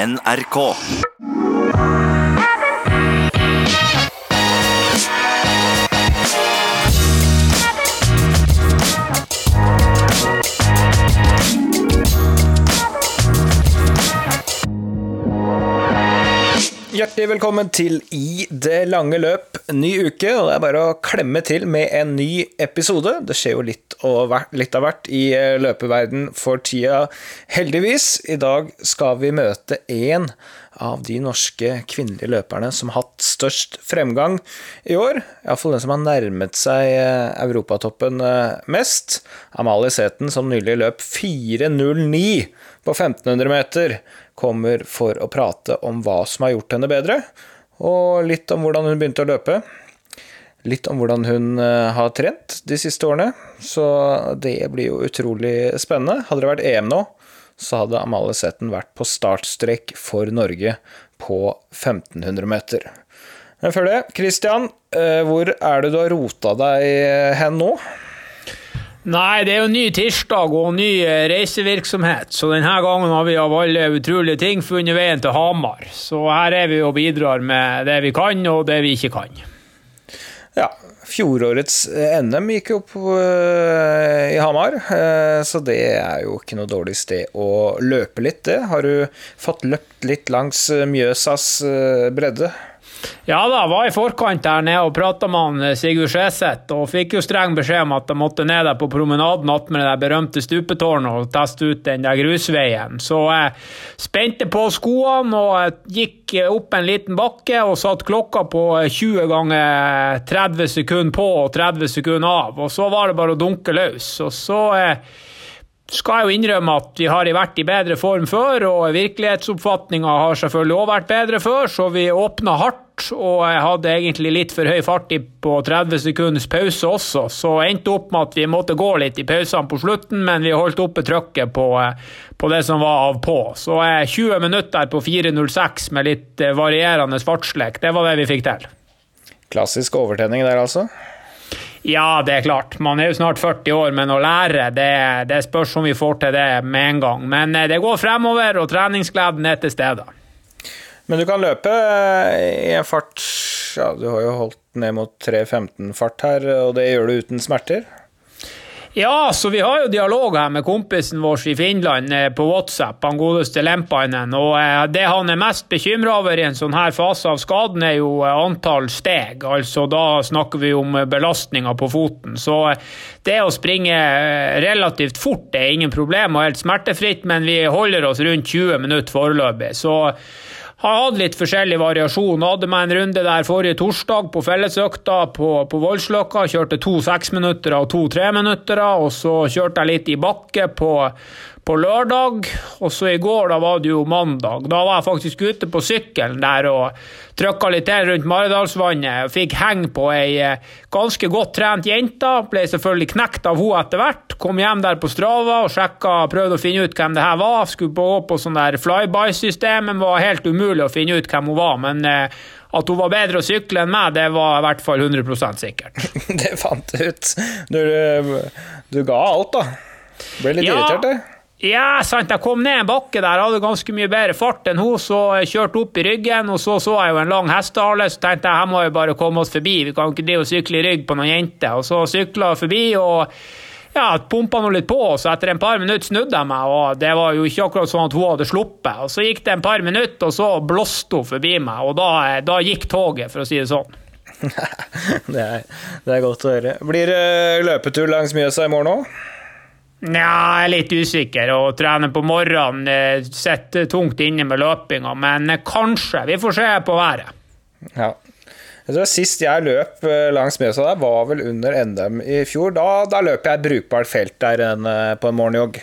NRK. Hjertelig velkommen til I det lange løp. Ny uke, og det er bare å klemme til med en ny episode. Det skjer jo litt, litt av hvert i eh, løpeverden for tida, heldigvis. I dag skal vi møte en av de norske kvinnelige løperne som har hatt størst fremgang i år. Iallfall den som har nærmet seg eh, europatoppen eh, mest. Amalie Sæthen, som nylig løp 4.09 på 1500 meter, kommer for å prate om hva som har gjort henne bedre, og litt om hvordan hun begynte å løpe. Litt om hvordan hun eh, har trent de siste årene, så det blir jo utrolig spennende. Hadde det vært EM nå, så hadde Amalie Setten vært på startstrek for Norge på 1500 meter. Men før det, Christian, eh, hvor er det du har rota deg hen nå? Nei, det er jo ny tirsdag og ny eh, reisevirksomhet, så denne gangen har vi av alle utrolige ting funnet veien til Hamar. Så her er vi og bidrar med det vi kan, og det vi ikke kan. Ja, fjorårets eh, NM gikk jo opp uh, i Hamar, så det er jo ikke noe dårlig sted å løpe litt, det. Har du fått løpt litt langs Mjøsas bredde? Ja da, var i forkant der nede og prata med han eh, Sigurd Skjeseth, og fikk jo streng beskjed om at jeg måtte ned der på promenaden attmed det berømte stupetårnet og teste ut den der grusveien. Så jeg spente på skoene og gikk opp en liten bakke og satte klokka på 20 ganger 30 sekunder på og 30 sekunder av, og så var det bare å dunke løs. Og så eh, skal jeg jo innrømme at vi har vært i bedre form før, og virkelighetsoppfatninga har selvfølgelig òg vært bedre før, så vi åpna hardt. Og jeg hadde egentlig litt for høy fart på 30 sekunders pause også, så endte opp med at vi måtte gå litt i pausene på slutten, men vi holdt oppe trykket på, på det som var av på. Så 20 minutter på 4.06 med litt eh, varierende fartslek, det var det vi fikk til. Klassisk overtenning der, altså? Ja, det er klart. Man er jo snart 40 år, men å lære, det, det spørs om vi får til det med en gang. Men eh, det går fremover, og treningsgleden er til stede. Men du kan løpe i en fart ja, Du har jo holdt ned mot 3.15-fart her, og det gjør du uten smerter? Ja, så vi har jo dialog her med kompisen vår i Finland eh, på WhatsApp, han godeste Lempainen. Og eh, det han er mest bekymra over i en sånn her fase av skaden, er jo eh, antall steg. Altså da snakker vi om belastninga på foten. Så det å springe relativt fort er ingen problem og helt smertefritt, men vi holder oss rundt 20 minutter foreløpig. Så har hatt litt forskjellig variasjon. Hadde meg en runde der forrige torsdag på fellesøkta på, på Voldsløkka. Kjørte to seksminuttere og to treminuttere. Og så kjørte jeg litt i bakke på, på lørdag, og så i går, da var det jo mandag. Da var jeg faktisk ute på sykkelen der og trykka litt til rundt Maridalsvannet. Fikk henge på ei eh, ganske godt trent jente. Ble selvfølgelig knekt av henne etter hvert. Kom hjem der på Strava og sjekka, prøvde å finne ut hvem det her var. Skulle gå på sånn der flyby-system, men var helt umulig å finne ut hvem hun var. Men eh, at hun var bedre å sykle enn meg, det var i hvert fall 100% sikkert. det fant du ut. Du, du ga alt, da. Ble litt ja. irritert, det? Ja, sant. Jeg kom ned en bakke der, hadde ganske mye bedre fart enn hun, så jeg kjørte opp i ryggen, og så så jeg jo en lang hestehale, så tenkte jeg her må vi bare komme oss forbi, vi kan ikke drive og sykle i rygg på noen jenter. Og så sykla jeg forbi, og ja, pumpa nå litt på, så etter en par minutter snudde jeg meg, og det var jo ikke akkurat sånn at hun hadde sluppet. Og så gikk det en par minutter, og så blåste hun forbi meg, og da, da gikk toget, for å si det sånn. det, er, det er godt å høre. Blir det løpetur langs Mjøsa i morgen òg? Nja, jeg er litt usikker Å trene på morgenen. Eh, sitter tungt inne med løpinga, men eh, kanskje. Vi får se på været. Ja. Jeg tror Sist jeg løp eh, langs Mjøsa, der var vel under NM i fjor. Da, da løp jeg brukbart felt der en, på en morgenjogg.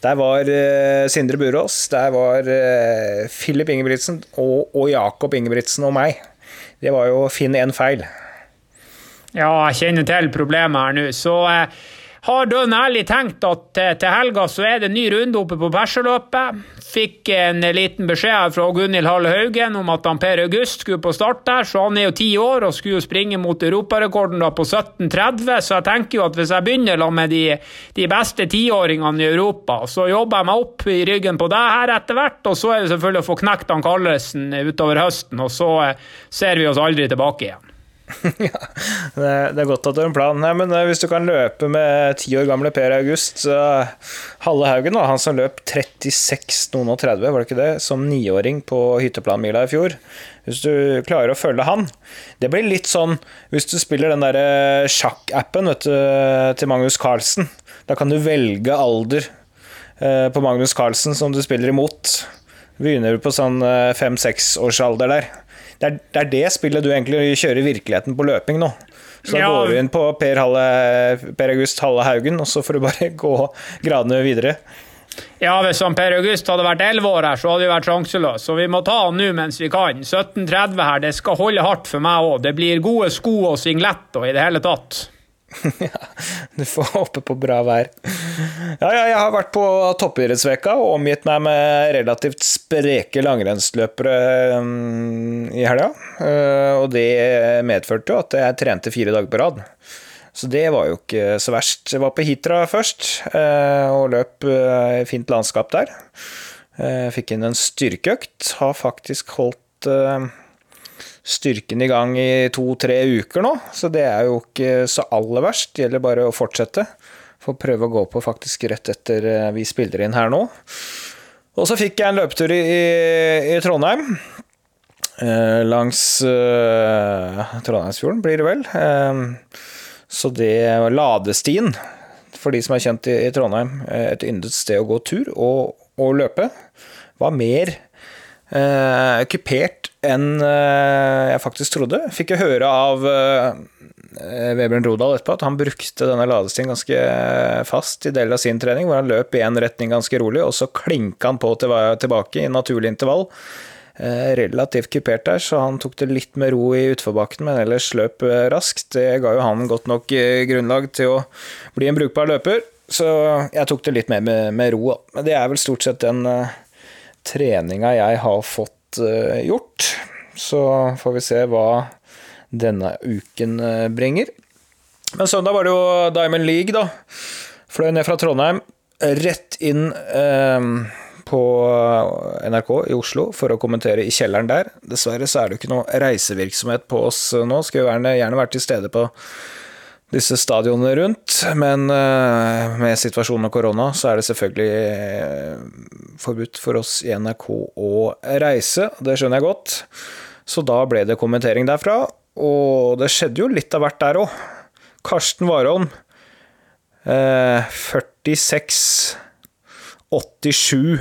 Der var uh, Sindre Burås, der var uh, Philip Ingebrigtsen og, og Jakob Ingebrigtsen og meg. Det var jo å finne én feil. Ja, jeg kjenner til problemet her nå. Så uh, har dønn ærlig tenkt at til helga så er det ny runde oppe på Perseløpet. Fikk en liten beskjed fra Gunhild Halle Haugen om at Per August skulle på start der, så han er jo ti år og skulle jo springe mot europarekorden da på 17,30, så jeg tenker jo at hvis jeg begynner med de, de beste tiåringene i Europa, så jobber jeg meg opp i ryggen på deg her etter hvert, og så er det selvfølgelig å få knekt han utover høsten, og så ser vi oss aldri tilbake igjen. ja, det, er godt at du har en plan. Nei, men eh, hvis du kan løpe med ti år gamle Per August så Halle Haugen, da, han som løp 36 noen og 30, var det ikke det, som niåring på hytteplanmila i fjor. Hvis du klarer å følge han Det blir litt sånn hvis du spiller den derre sjakkappen til Magnus Carlsen. Da kan du velge alder eh, på Magnus Carlsen som du spiller imot. Begynner du på sånn eh, fem-seks års alder der det er, det er, det spillet du egentlig kjører virkeligheten på løping nå. Så da ja. går du inn på Per, Halle, per August Halle Haugen, og så får du bare gå gradene videre. Ja, hvis han Per August hadde vært 11 år her, så hadde vi vært sjanseløse. Så vi må ta han nå mens vi kan. 17.30 her, det skal holde hardt for meg òg. Det blir gode sko og singletter i det hele tatt. ja, du får håpe på bra vær. Ja, ja, jeg har vært på toppidrettsveka og omgitt meg med relativt spreke langrennsløpere um, i helga. Uh, og det medførte jo at jeg trente fire dager på rad. Så det var jo ikke så verst. Jeg var på Hitra først uh, og løp i fint landskap der. Fikk inn en styrkeøkt. Har faktisk holdt styrken i gang i to-tre uker nå, så det er jo ikke så aller verst. Det gjelder bare å fortsette. Får prøve å gå på faktisk rett etter eh, vi spiller inn her nå. Og så fikk jeg en løpetur i, i Trondheim. Eh, langs eh, Trondheimsfjorden, blir det vel. Eh, så det var Ladestien, for de som er kjent i, i Trondheim, eh, et yndet sted å gå tur og, og løpe, var mer eh, kupert enn eh, jeg faktisk trodde. Fikk jeg høre av eh, Vebjørn Rodal etterpå at han brukte denne ladestien ganske fast i deler av sin trening, hvor han løp i én retning ganske rolig, og så klinka han på tilbake i naturlig intervall. Eh, relativt kupert der, så han tok det litt med ro i utforbakken, men ellers løp raskt. Det ga jo han godt nok grunnlag til å bli en brukbar løper, så jeg tok det litt mer med, med ro. Men det er vel stort sett den treninga jeg har fått uh, gjort. Så får vi se hva denne uken uh, bringer. Men søndag var det jo Diamond League, da. Fløy ned fra Trondheim, rett inn uh, på NRK i Oslo for å kommentere i kjelleren der. Dessverre så er det jo ikke noe reisevirksomhet på oss nå. Skulle gjerne, gjerne vært til stede på disse stadionene rundt. Men uh, med situasjonen med korona, så er det selvfølgelig uh, forbudt for oss i NRK å reise. Det skjønner jeg godt. Så da ble det kommentering derfra. Og det skjedde jo litt av hvert der òg. Karsten Warholm, uh, 46 87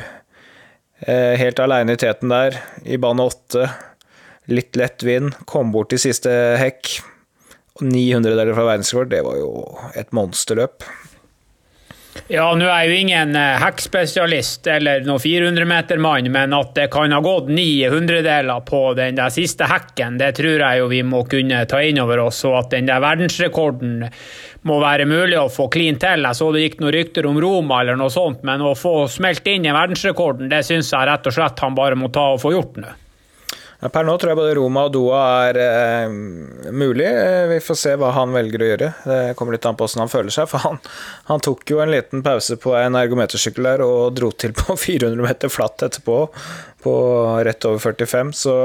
helt aleine i teten der, i bane 8. Litt lett vind. Kom bort til siste hekk 900 deler fra verdensrekord, det var jo et monsterløp. Ja, nå er jeg jo ingen eh, hekkspesialist eller noen 400-metermann, men at det kan ha gått ni hundredeler på den der siste hekken, det tror jeg jo vi må kunne ta inn over oss. Og at den der verdensrekorden må være mulig å få klin til. Jeg så det gikk noen rykter om Roma eller noe sånt, men å få smelt inn i verdensrekorden, det syns jeg rett og slett han bare må ta og få gjort nå. Per nå tror jeg både Roma og Doha er eh, mulig. Eh, vi får se hva han velger å gjøre. Det kommer litt an på hvordan han føler seg. For han, han tok jo en liten pause på en ergometersykkel der og dro til på 400 meter flatt etterpå, på rett over 45. Så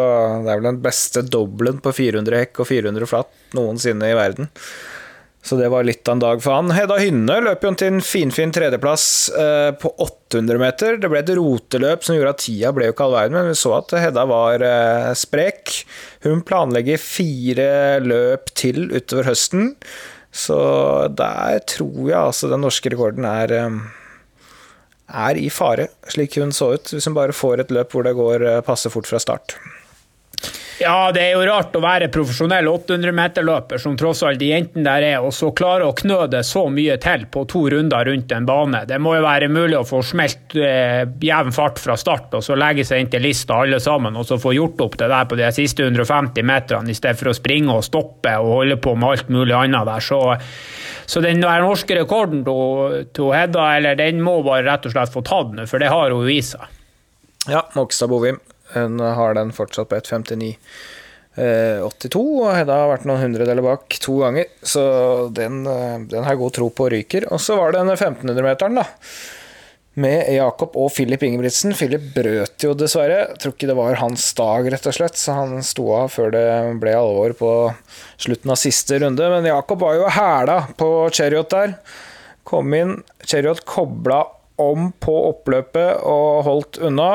det er vel den beste dobbelen på 400 hekk og 400 flatt noensinne i verden. Så det var litt av en dag for han. Hedda Hynne løp jo til en finfin tredjeplass eh, på 800 meter. Det ble et roteløp som gjorde at tida ble jo ikke all verden, men vi så at Hedda var eh, sprek. Hun planlegger fire løp til utover høsten, så der tror jeg altså den norske rekorden er eh, er i fare, slik hun så ut, hvis hun bare får et løp hvor det går passe fort fra start. Ja, det er jo rart å være profesjonell 800-meterløper, som tross alt de jentene der er, og så klare å knø det så mye til på to runder rundt en bane. Det må jo være mulig å få smelt eh, jevn fart fra start, og så legge seg inn til lista alle sammen, og så få gjort opp det der på de siste 150 meterne, i stedet for å springe og stoppe og holde på med alt mulig annet der. Så, så den norske rekorden til Hedda, eller den må bare rett og slett få tatt nå, for det har hun i seg. Ja, Mokstad Bovim. Hun har den fortsatt på 1,59. 82, og Hedda har vært noen hundredeler bak to ganger, så den, den har god tro på ryker. Og så var det denne 1500-meteren, da med Jakob og Filip Ingebrigtsen. Filip brøt jo dessverre. Jeg tror ikke det var hans dag, rett og slett, så han sto av før det ble alvor på slutten av siste runde. Men Jakob var jo hæla på Cheriot der. Kom inn, Cheriot kobla om på oppløpet og holdt unna.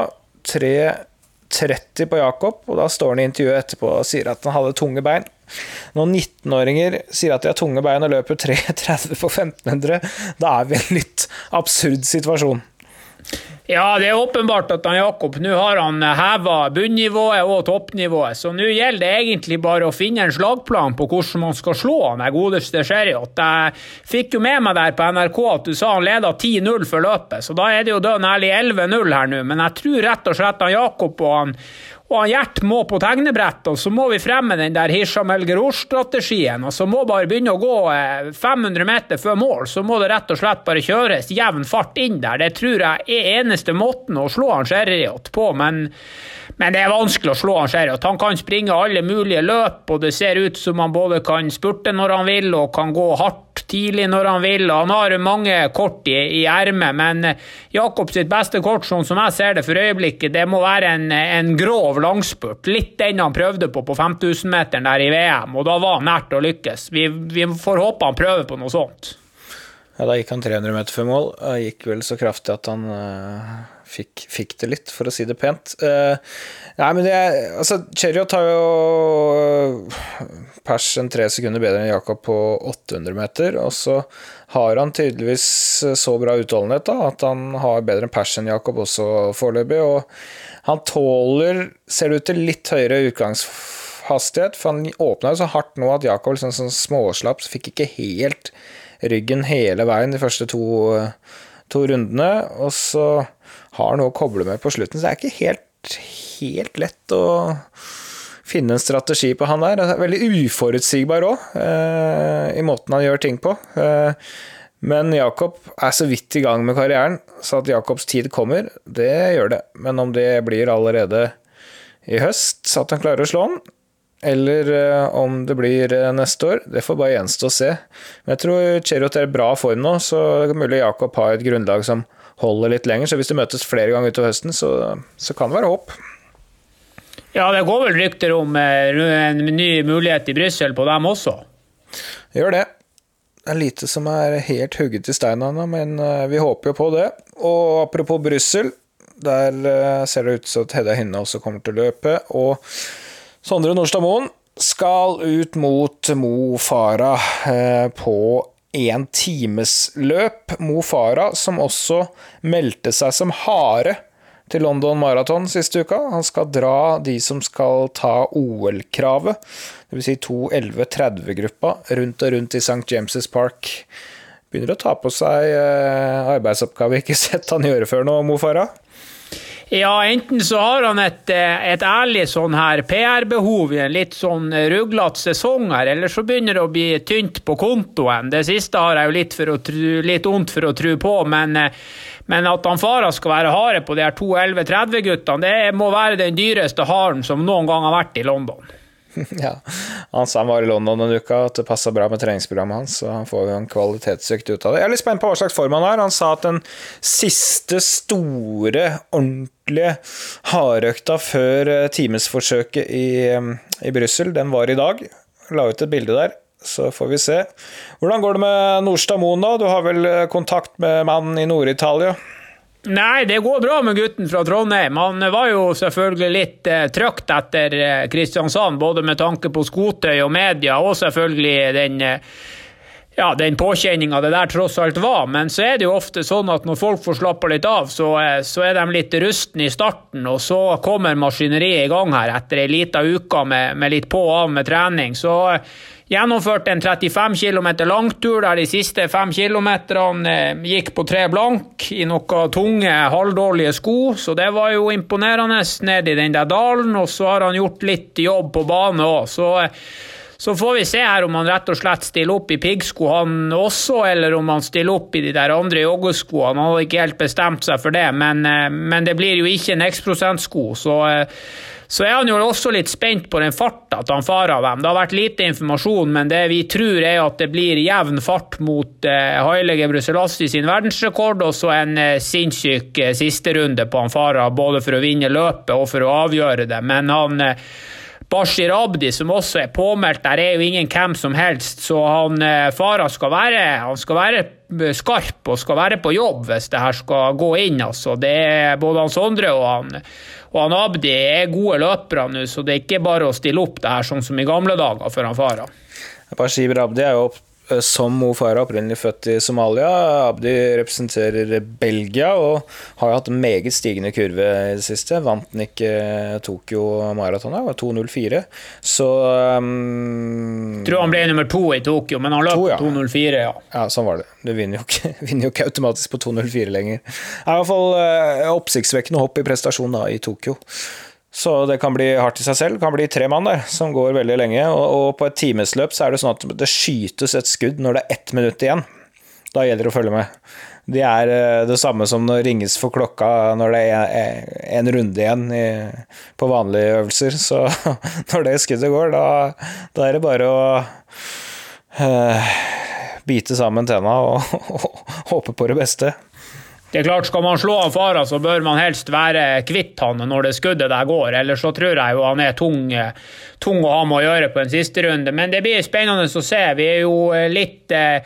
3.30 på Jakob, og da står han i intervjuet etterpå og sier at han hadde tunge bein. Når 19-åringer sier at de har tunge bein og løper 3.30 på 1500, da er vi i en litt absurd situasjon. Ja, det er åpenbart at han Jakob nå har han heva bunnivået og toppnivået, så nå gjelder det egentlig bare å finne en slagplan på hvordan man skal slå han der godeste Sherriot. Jeg fikk jo med meg der på NRK at du sa han leda 10-0 for løpet, så da er det jo dønn ærlig 11-0 her nå, men jeg tror rett og slett han Jakob og han og han Gjert må på tegnebrett, og så må vi fremme den der Hisham El strategien og så må bare begynne å gå 500 eh, meter før mål. Så må det rett og slett bare kjøres jevn fart inn der. Det tror jeg er eneste måten å slå han Sherriot på, men, men, det er vanskelig å slå han Sherriot. Han kan springe alle mulige løp, og det ser ut som han både kan spurte når han vil, og kan gå hardt tidlig når han vil. Han har mange kort i, i ermet, men Jakob sitt beste kort, sånn som jeg ser det for øyeblikket, det må være en, en grov langspurt. Litt den han prøvde på på 5000-meteren der i VM, og da var han nært å lykkes. Vi, vi får håpe han prøver på noe sånt. Ja, Da gikk han 300 meter før mål. Han gikk vel så kraftig at han uh, fikk, fikk, det litt, for å si det pent. Uh, nei, men det Altså, Cheriot har jo pers en tre sekunder bedre enn Jakob på 800 meter. Og så har han tydeligvis så bra utholdenhet da, at han har bedre enn pers enn Jakob også foreløpig. Og han tåler, ser det ut til, litt høyere utgangshastighet, for han åpna jo så hardt nå at Jakob liksom sånn småslapp, så fikk ikke helt ryggen hele veien de første to, to rundene. Og så har han noe å koble med på slutten, så det er ikke helt, helt lett å finne en strategi på han der. Veldig uforutsigbar òg, eh, i måten han gjør ting på. Eh, men Jakob er så vidt i gang med karrieren, så at Jakobs tid kommer, det gjør det. Men om det blir allerede i høst, så at han klarer å slå han, eller eh, om det blir eh, neste år, det får bare gjenstå å se. Men jeg tror Cherot er i bra form nå, så det er mulig Jakob har et grunnlag som holder litt lenger. Så hvis det møtes flere ganger utover høsten, så, så kan det være håp. Ja, det går vel rykter om eh, en ny mulighet i Brussel på dem også? Gjør det. Det er lite som er helt hugget i stein ennå, men vi håper jo på det. Og apropos Brussel, der ser det ut som at Hedda Hinne også kommer til å løpe. Og Sondre Nordstad Moen skal ut mot Mo Farah på én times løp. Mo Farah, som også meldte seg som hare til London Marathon siste uka. Han skal dra de som skal ta OL-kravet, dvs. Si to 11.30-gruppa, rundt og rundt i St. James' Park. Begynner å ta på seg eh, arbeidsoppgave ikke sett han gjøre før nå, Mo Farah. Ja, enten så har han et, eh, et ærlig sånn her PR-behov i en litt sånn ruglete sesong her, eller så begynner det å bli tynt på kontoen. Det siste har jeg jo litt, for å litt ondt for å tro på, men, eh, men at han Farah skal være harde på de her to 11-30-guttene, det må være den dyreste haren som noen gang har vært i London. Ja, Han sa han var i London en uke, at det passa bra med treningsprogrammet hans. Så han får jo en kvalitetsøkt ut av det. Jeg er litt spent på hva slags form han har. Han sa at den siste store, ordentlige hardøkta før eh, timesforsøket i, eh, i Brussel, den var i dag. La ut et bilde der. Så får vi se. Hvordan går det med Nordstad Moen, da? Du har vel eh, kontakt med mannen i Nord-Italia? Nei, det går bra med gutten fra Trondheim. Han var jo selvfølgelig litt eh, trøkt etter eh, Kristiansand, både med tanke på skotøy og media, og selvfølgelig den eh, ja, den påkjenninga det der tross alt var. Men så er det jo ofte sånn at når folk får slappa litt av, så, eh, så, er de litt rustne i starten, og så kommer maskineriet i gang her etter ei lita uke med, med, litt på og av med trening. Så Gjennomførte en 35 km langtur der de siste fem kilometerne eh, gikk på tre blank i noen tunge, halvdårlige sko, så det var jo imponerende ned i den der dalen. Og så har han gjort litt jobb på bane òg, så, Så får vi se her om han rett og slett stiller opp i piggsko han også, eller om han stiller opp i de der andre joggeskoene. Han hadde ikke helt bestemt seg for det, men, eh, men det blir jo ikke en X-prosentsko. Så, eh, så er han jo også litt spent på den farta til han far av dem. Det har vært lite informasjon, men det vi tror er at det blir jevn fart mot eh, Haile Gebrselassie sin verdensrekord, og så en eh, sinnssyk eh, sisterunde på han farer, av, både for å vinne løpet og for å avgjøre det. Men han eh, Bashir Abdi, som også er påmeldt, der er jo ingen hvem som helst, så han eh, Farah skal være, han skal være skarp og skal være på jobb hvis det her skal gå inn. altså. Det er Både han Sondre og han, og han Abdi er gode løpere nå, så det er ikke bare å stille opp det her sånn som i gamle dager for han Farah. Bashir Abdi er jo opp som Mo Farah, opprinnelig født i Somalia. Abdi representerer Belgia og har hatt en meget stigende kurve i det siste. Vant den ikke Tokyo Marathon, det var 2.04. Så um, Tror han ble nummer to i Tokyo, men han løp ja. 2.04, ja. Ja, sånn var det. Du vinner jo ikke, vinner jo ikke automatisk på 2.04 lenger. Det er i hvert fall uh, oppsiktsvekkende hopp i prestasjon da, i Tokyo. Så det kan bli hardt i seg selv. Det kan bli tre mann der, som går veldig lenge. Og, og, på et timesløp så er det sånn at det skytes et skudd når det er ett minutt igjen. Da gjelder det å følge med. Det er eh, det samme som når ringes for klokka når det er en runde igjen i, på vanlige øvelser. Så når det skuddet går, da, da er det bare å uh, bite sammen tenna og, og, og håpe på det beste. Det er klart, Skal man slå han Farah, så bør man helst være kvitt han når det skuddet der går. Ellers så tror jeg jo han er tung, tung å ha med å gjøre på en siste runde. Men det blir spennende å se. Vi er jo litt eh,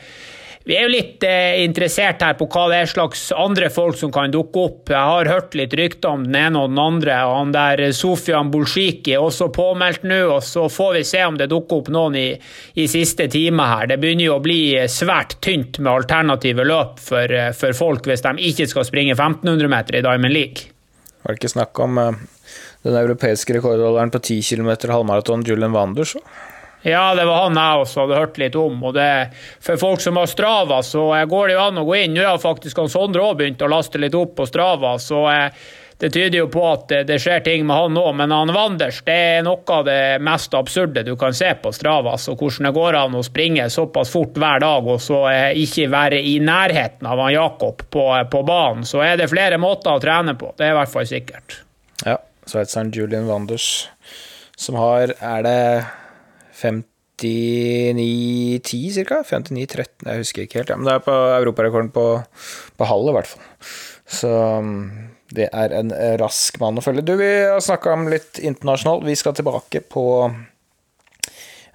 vi er jo litt eh, interessert her på hva det er slags andre folk som kan dukke opp. Jeg har hørt litt rykter om den ene og den andre. og Han der Sofian Bolshiki er også påmeldt nå. og Så får vi se om det dukker opp noen i, i siste time her. Det begynner jo å bli svært tynt med alternative løp for, eh, for folk hvis de ikke skal springe 1500 meter i Diamond League. Var det ikke snakk om den europeiske rekordholderen på 10 km halvmaraton, Julian Wanders? Ja, det var han jeg også hadde hørt litt om. og det, For folk som har Strava, så går det jo an å gå inn. Nå har faktisk han Sondre òg begynt å laste litt opp på Strava, så eh, det tyder jo på at det skjer ting med han òg. Men han Wanders det er noe av det mest absurde du kan se på Strava. Så hvordan det går an å springe såpass fort hver dag og så eh, ikke være i nærheten av han Jakob på, på banen. Så er det flere måter å trene på. Det er i hvert fall sikkert. Ja, sveitseren Julian Wanders som har Er det 59-10 ca. 59-13, jeg husker ikke helt. Ja, men det er på europarekorden på, på halv, i hvert fall. Så um, det er en rask mann å følge. Du, vi har snakka om litt internasjonalt. Vi skal tilbake på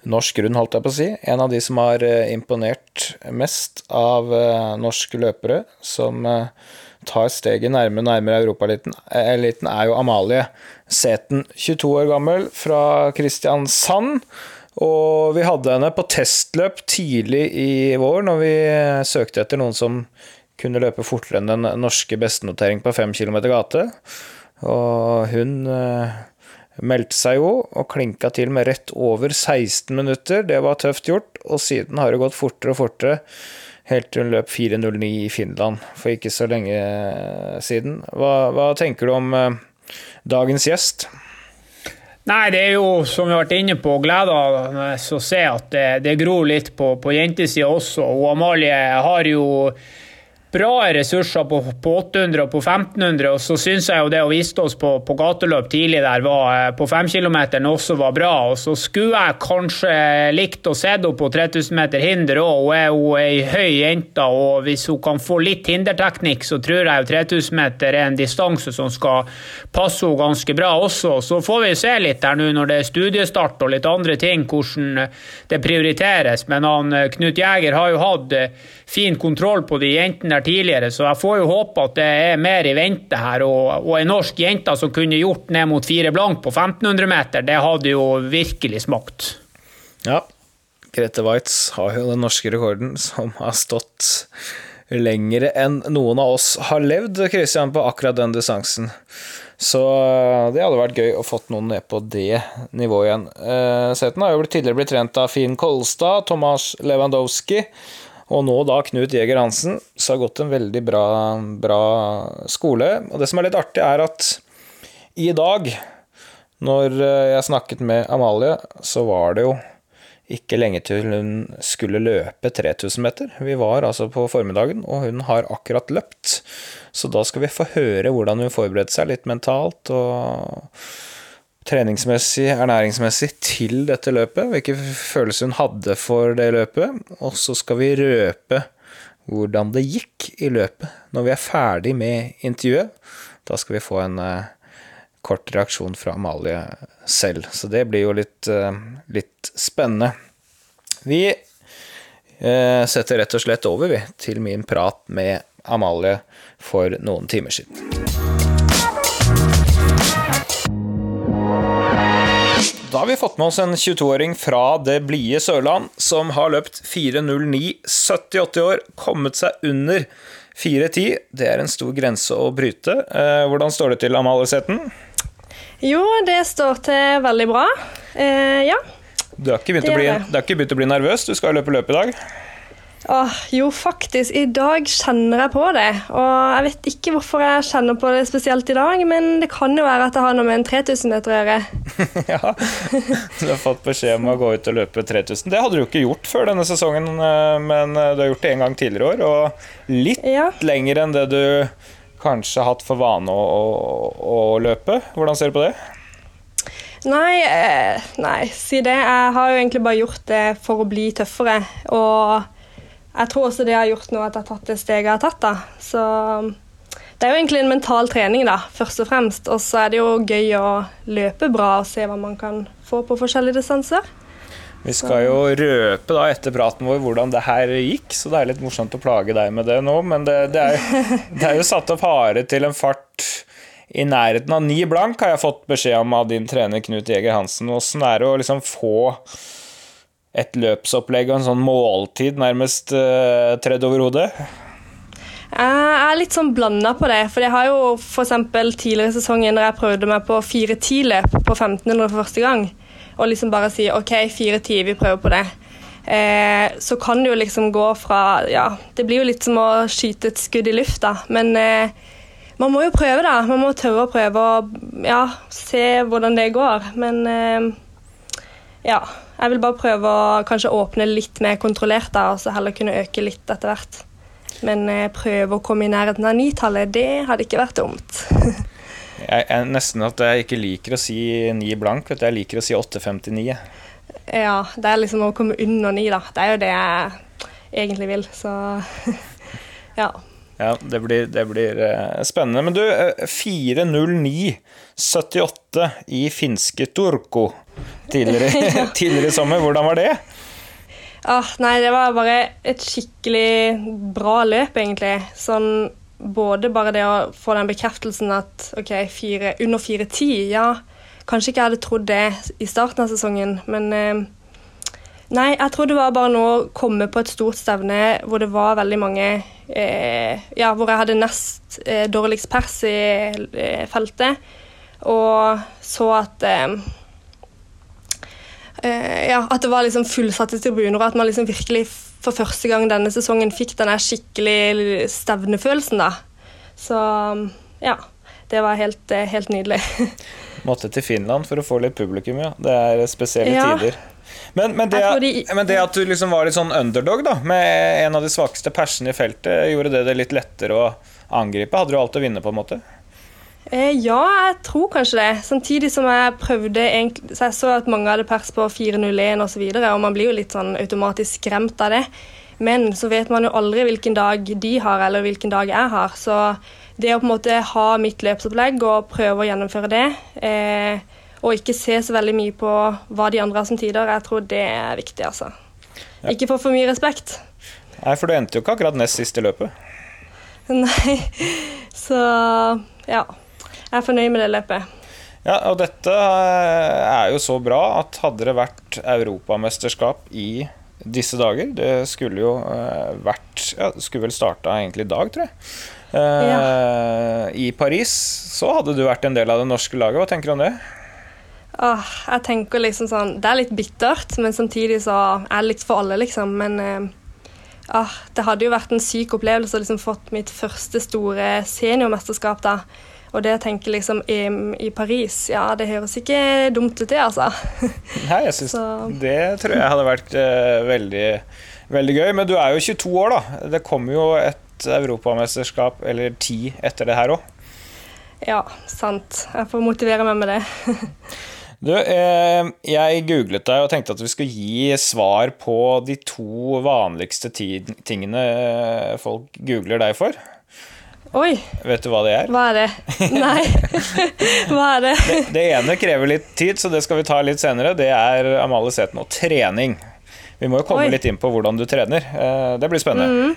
norsk grunn, holdt jeg på å si. En av de som har eh, imponert mest av eh, norske løpere, som eh, tar steget nærmere nærmere europaeliten, er jo Amalie Seten, 22 år gammel, fra Kristiansand. Og vi hadde henne på testløp tidlig i vår, når vi søkte etter noen som kunne løpe fortere enn den norske bestenotering på 5 km gate. Og hun eh, meldte seg jo og klinka til med rett over 16 minutter. Det var tøft gjort, og siden har det gått fortere og fortere. Helt til hun løp 4.09 i Finland for ikke så lenge siden. Hva, hva tenker du om eh, dagens gjest? Nei, det er jo, som vi har vært inne på, gleda, oss å se at det, det gror litt på, på jentesida også. Og Amalie har jo bra ressurser på, på 800 og på 1500. Og så syns jeg jo det å viste oss på, på gateløp tidlig der var, eh, på 5-kilometeren også var bra. Og så skulle jeg kanskje likt å se henne på 3000 meter hinder òg. Hun er jo ei høy jente, og hvis hun kan få litt hinderteknikk, så tror jeg jo 3000 meter er en distanse som skal passe henne ganske bra også. Så får vi se litt der nå når det er studiestart og litt andre ting, hvordan det prioriteres. Men han Knut Jæger har jo hatt fin kontroll på de jentene der tidligere, så jeg får jo håpe at det er mer i vente her. Og, og en norsk jente som kunne gjort ned mot fire blank på 1500 meter, det hadde jo virkelig smakt. Ja. Grete Waitz har jo den norske rekorden, som har stått lengre enn noen av oss har levd, Christian, på akkurat den distansen. Så det hadde vært gøy å fått noen ned på det nivået igjen. Uh, Seten har jo tidligere blitt trent av Finn Kolstad, Tomas Lewandowski og nå da Knut Jæger Hansen, så har gått en veldig bra, bra skole. Og det som er litt artig, er at i dag, når eh, jeg snakket med Amalie, så var det jo ikke lenge til hun skulle løpe 3000 meter. Vi var altså på formiddagen, og hun har akkurat løpt. Så da skal vi få høre hvordan hun forberedte seg litt mentalt og treningsmessig, ernæringsmessig til dette løpet. Hvilke følelser hun hadde for det løpet. Og så skal vi røpe hvordan det gikk i løpet når vi er ferdig med intervjuet. Da skal vi få en uh, kort reaksjon fra Amalie selv. Så det blir jo litt, uh, litt spennende. Vi uh, setter rett og slett over, vi, til min prat med Amalie for noen timer siden. Da har vi fått med oss en 22-åring fra det blide Sørland som har løpt 4.09, 78 år, kommet seg under 4.10. Det er en stor grense å bryte. Eh, hvordan står det til, Amalie? Jo, det står til veldig bra. Eh, ja. Du har, ikke begynt å bli, ikke begynt å bli nervøs? Du skal løpe løp i dag? Åh, jo, faktisk. I dag kjenner jeg på det. Og jeg vet ikke hvorfor jeg kjenner på det spesielt i dag, men det kan jo være at det har noe med en 3000 meter å gjøre. ja, du har fått beskjed om å gå ut og løpe 3000. Det hadde du ikke gjort før denne sesongen, eh, men eh, du har gjort det en gang tidligere i år, og litt ja. lenger enn det du kanskje har hatt for vane å, å, å løpe. Hvordan ser du på det? Nei, eh, nei, si det. Jeg har jo egentlig bare gjort det for å bli tøffere. Og jeg tror også det har gjort noe at jeg har tatt det steget jeg har tatt. da. Så det er jo egentlig en mental trening, da, først og fremst. Og så er det jo gøy å løpe bra og se hva man kan få på forskjellige distanser. Vi skal jo røpe da etter praten vår hvordan det her gikk, så det er litt morsomt å plage deg med det nå. Men det, det, er, det er, jo satt opp hare til en fart i nærheten av ni blank, har jeg fått beskjed om av din trener Knut Jeger Hansen. Åssen er det å liksom få et løpsopplegg og en sånn måltid nærmest uh, tredd over hodet? Jeg er litt sånn blanda på det. For jeg har jo f.eks. tidligere i sesongen når jeg prøvde meg på 4-10-løp på 1500 for første gang, og liksom bare si OK, 4-10, vi prøver på det. Eh, så kan det jo liksom gå fra Ja, det blir jo litt som å skyte et skudd i lufta, men eh, man må jo prøve, da. Man må tørre å prøve og ja, se hvordan det går. Men eh, ja. Jeg vil bare prøve å kanskje åpne litt mer kontrollert, da, og så heller kunne øke litt etter hvert. Men eh, prøve å komme i nærheten av nitallet, det hadde ikke vært dumt. jeg er nesten at jeg ikke liker å si ni blank, vet du. Jeg liker å si 8,59. Ja, det er liksom å komme under ni, da. Det er jo det jeg egentlig vil, så ja. Ja, det blir, det blir uh, spennende. Men du, uh, 4.09,78 i finske Turko tidligere, tidligere i sommer, hvordan var det? Ah, nei, det var bare et skikkelig bra løp, egentlig. Sånn både bare det å få den bekreftelsen at OK, fire, under 4.10, ja Kanskje ikke jeg hadde trodd det i starten av sesongen, men eh, Nei, jeg tror det var bare nå å komme på et stort stevne hvor det var veldig mange eh, Ja, hvor jeg hadde nest eh, dårligst pers i eh, feltet, og så at eh, Ja, at det var liksom fullsatte tribuner, og at man liksom virkelig for første gang denne sesongen fikk denne skikkelig stevnefølelsen, da. Så ja. Det var helt, eh, helt nydelig. Måtte til Finland for å få litt publikum, ja. Det er spesielle ja. tider. Men, men, det, de, men, det, at du liksom var litt sånn underdog, da, med en av de svakeste persene i feltet, gjorde det det litt lettere å angripe? Hadde du alt å vinne, på en måte? Eh, ja, jeg tror kanskje det. Samtidig som jeg prøvde egentlig, Så jeg så at mange hadde pers på 4.01 osv., og, så og man blir jo litt sånn automatisk skremt av det. Men så vet man jo aldri hvilken dag de har, eller hvilken dag jeg har. Så det å på en måte ha mitt løpsopplegg og prøve å gjennomføre det eh, og ikke se så veldig mye på hva de andre har som tider. Jeg tror det er viktig, altså. Ja. Ikke få for mye respekt. Nei, for du endte jo ikke akkurat nest sist i løpet. Nei, så ja. Jeg er fornøyd med det løpet. Ja, og dette er jo så bra at hadde det vært europamesterskap i disse dager Det skulle jo eh, vært Ja, skulle vel starta egentlig i dag, tror jeg. Eh, ja. I Paris så hadde du vært en del av det norske laget. Hva tenker du om det? Åh, jeg tenker liksom sånn Det er litt bittert, men samtidig så er det litt for alle, liksom. Men eh, det hadde jo vært en syk opplevelse å liksom fått mitt første store seniormesterskap, da. Og det å tenke liksom EM i Paris, ja, det høres ikke dumt ut, det, altså. Nei, jeg syns det tror jeg hadde vært uh, veldig, veldig gøy. Men du er jo 22 år, da. Det kommer jo et europamesterskap, eller ti, etter det her òg. Ja, sant. Jeg får motivere meg med det. Du, eh, jeg googlet deg og tenkte at vi skulle gi svar på de to vanligste tingene folk googler deg for. Oi, Vet du hva det er? hva er det? Nei, hva er det? Det ene krever litt tid, så det skal vi ta litt senere. Det er Amalie Sæthen og trening. Vi må jo komme Oi. litt inn på hvordan du trener. Eh, Det blir spennende.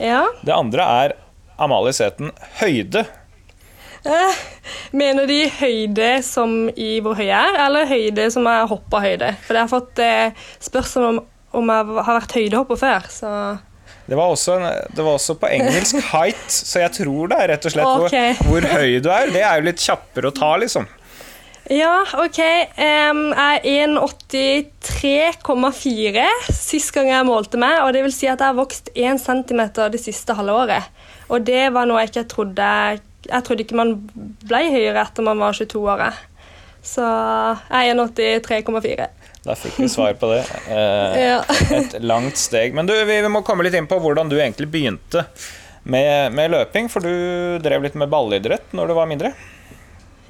Ja. Det andre er Amalie Seten, høyde. Eh, Mener de høyde som i hvor høy jeg er, eller høyde som er hoppa høyde? For jeg har fått eh, spørsmål om om jeg har vært høydehopper før, så Det var, også det var også på engelsk height, så jeg tror det er rett og slett okay. hvor, hvor høy du er. Det er jo litt kjappere å ta, liksom. Ja, OK. Um, jeg er 1,83,4 sist gang jeg målte meg, og det vil si at jeg har vokst 1 cm det siste halve året. Og det var noe jeg ikke trodde Jeg trodde ikke man ble høyere etter man var 22 år. Så jeg er 1,83,4. Da fikk vi svar på det. Eh, et langt steg. Men du, vi må komme litt inn på hvordan du egentlig begynte med, med løping. For du drev litt med ballidrett når du var mindre.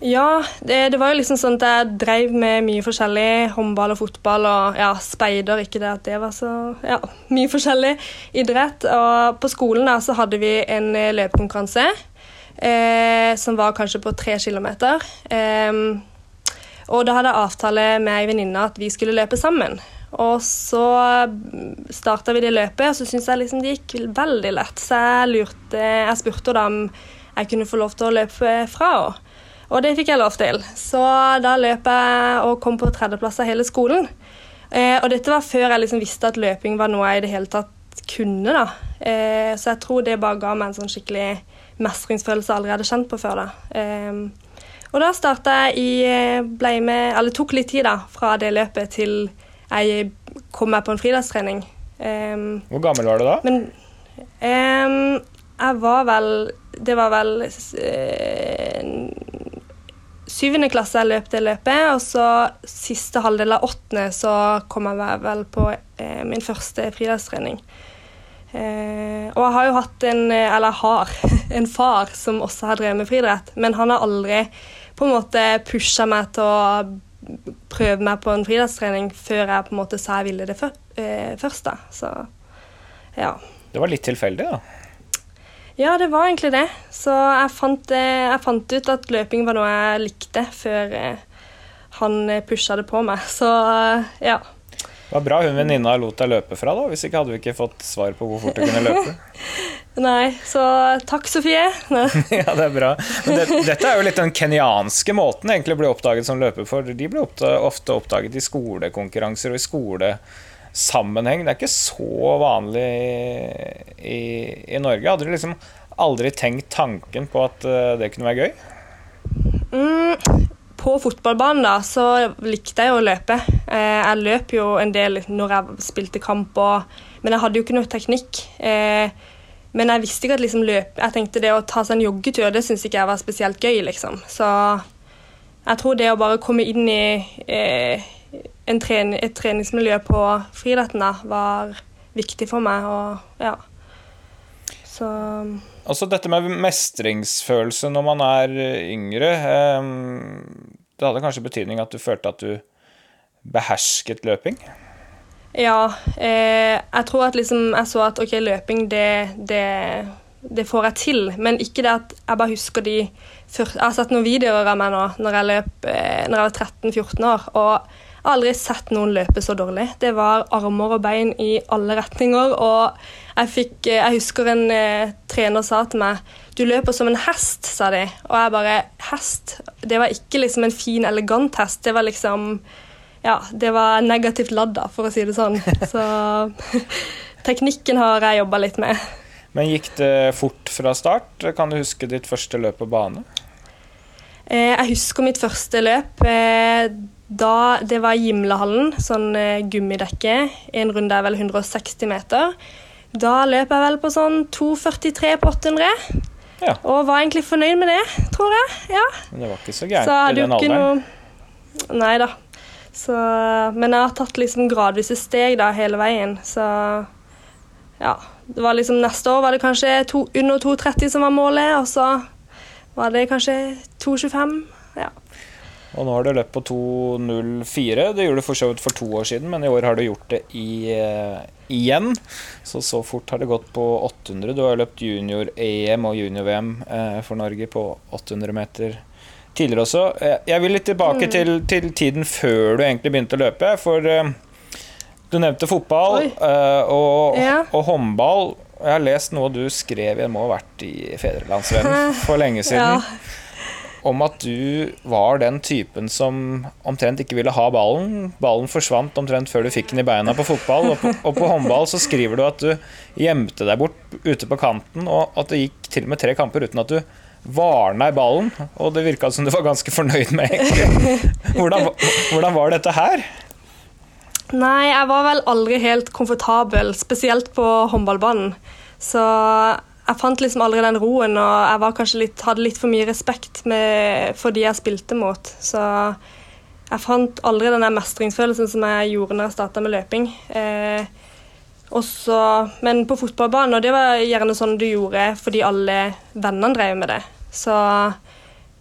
Ja, det, det var jo liksom sånn at jeg drev med mye forskjellig. Håndball og fotball og ja, speider. Ikke det at det var så Ja, mye forskjellig idrett. Og på skolen da så hadde vi en eh, løpekonkurranse eh, som var kanskje på tre kilometer. Em, og da hadde jeg avtale med ei venninne at vi skulle løpe sammen. Og så starta vi det løpet, og så syntes jeg liksom det gikk veldig lett. Så jeg lurte Jeg spurte henne om jeg kunne få lov til å løpe fra henne. Og det fikk jeg lov til. Så da løp jeg og kom på tredjeplass av hele skolen. Eh, og dette var før jeg liksom visste at løping var noe jeg i det hele tatt kunne. da. Eh, så jeg tror det bare ga meg en sånn skikkelig mestringsfølelse jeg aldri hadde kjent på før. da. Eh, og da starta jeg i eh, ble med, eller tok litt tid da, fra det løpet til jeg kom meg på en fridagstrening. Um, Hvor gammel var du da? men um, jeg var vel Det var vel eh, syvende klasse jeg løp det løpet, og så siste halvdel av åttende så kom jeg vel- på uh, min første fridagstrening. Uh, og jeg har jo hatt en Eller har en far som også har drevet med friidrett, men han har aldri på en måte pusha meg til å prøve meg på en friidrettstrening før jeg på en måte sa jeg ville det eh, først. da. Så ja. Det var litt tilfeldig, da. Ja, det var egentlig det. Så jeg fant, eh, jeg fant ut at løping var noe jeg likte, før eh, han pusha det på meg. Så ja. Det var bra hun venninna lot deg løpe fra, da. Hvis ikke hadde vi ikke fått svar på hvor fort du kunne løpe. Nei, så takk, Sofie. Ja, det er bra. Men det, dette er jo litt den kenyanske måten egentlig å bli oppdaget som løper, for de blir ofte oppdaget i skolekonkurranser og i skolesammenheng. Det er ikke så vanlig i, i Norge. Hadde du liksom aldri tenkt tanken på at eh, det kunne være gøy? Mm, på fotballbanen da, så likte jeg å løpe. Eh, jeg løp jo en del når jeg spilte kamp, og, men jeg hadde jo ikke noe teknikk. Eh, men jeg visste ikke at liksom løp Jeg tenkte det å ta seg en joggetur, det syntes ikke jeg var spesielt gøy, liksom. Så jeg tror det å bare komme inn i eh, en tren et treningsmiljø på friidretten var viktig for meg, og ja. Så Altså dette med mestringsfølelse når man er yngre eh, Det hadde kanskje betydning at du følte at du behersket løping? Ja, eh, jeg tror at liksom jeg så at ok, løping, det, det, det får jeg til. Men ikke det at jeg bare husker de første Jeg har sett noen videoer av meg nå når jeg løp eh, når jeg var 13-14 år. Og jeg har aldri sett noen løpe så dårlig. Det var armer og bein i alle retninger. Og jeg, fikk, eh, jeg husker en eh, trener sa til meg du løper som en hest, sa de. Og jeg bare Hest? Det var ikke liksom en fin, elegant hest. Det var liksom ja, det var negativt ladda, for å si det sånn. Så teknikken har jeg jobba litt med. Men gikk det fort fra start? Kan du huske ditt første løp på bane? Eh, jeg husker mitt første løp. Da det var Gimlehallen, sånn eh, gummidekke. En runde er vel 160 meter. Da løp jeg vel på sånn 2,43 på 800. Ja. Og var egentlig fornøyd med det, tror jeg. Ja. Men det var ikke så gærent i den alderen. noe Nei da. Så, men jeg har tatt liksom gradvise steg da hele veien, så ja. Det var liksom Neste år var det kanskje to, under 2,30 som var målet, og så var det kanskje 2,25. Ja. Og nå har du løpt på 2.04. Det gjorde du for så vidt for to år siden, men i år har du gjort det i, uh, igjen. Så så fort har det gått på 800. Du har løpt junior-EM og junior-VM uh, for Norge på 800 meter tidligere også. Eh, jeg vil litt tilbake til, til tiden før du egentlig begynte å løpe. For uh, du nevnte fotball eh, og, Ja. og håndball. Jeg har lest noe du skrev, jeg må ha vært i Fedrelandsvennen for lenge siden ja. Om at du var den typen som omtrent ikke ville ha ballen. Ballen forsvant omtrent før du fikk den i beina på fotball. Og på, og på håndball så skriver du at du gjemte deg bort ute på kanten, og at det gikk til og med tre kamper uten at du varna i ballen. Og det virka som du var ganske fornøyd med, egentlig. Hvordan, hvordan var dette her? Nei, jeg var vel aldri helt komfortabel, spesielt på håndballbanen. Så jeg fant liksom aldri den roen, og jeg var kanskje litt, hadde litt for mye respekt med, for de jeg spilte mot. Så jeg fant aldri den der mestringsfølelsen som jeg gjorde når jeg starta med løping. Eh, også, men på fotballbanen, og det var gjerne sånn du gjorde fordi alle vennene drev med det. Så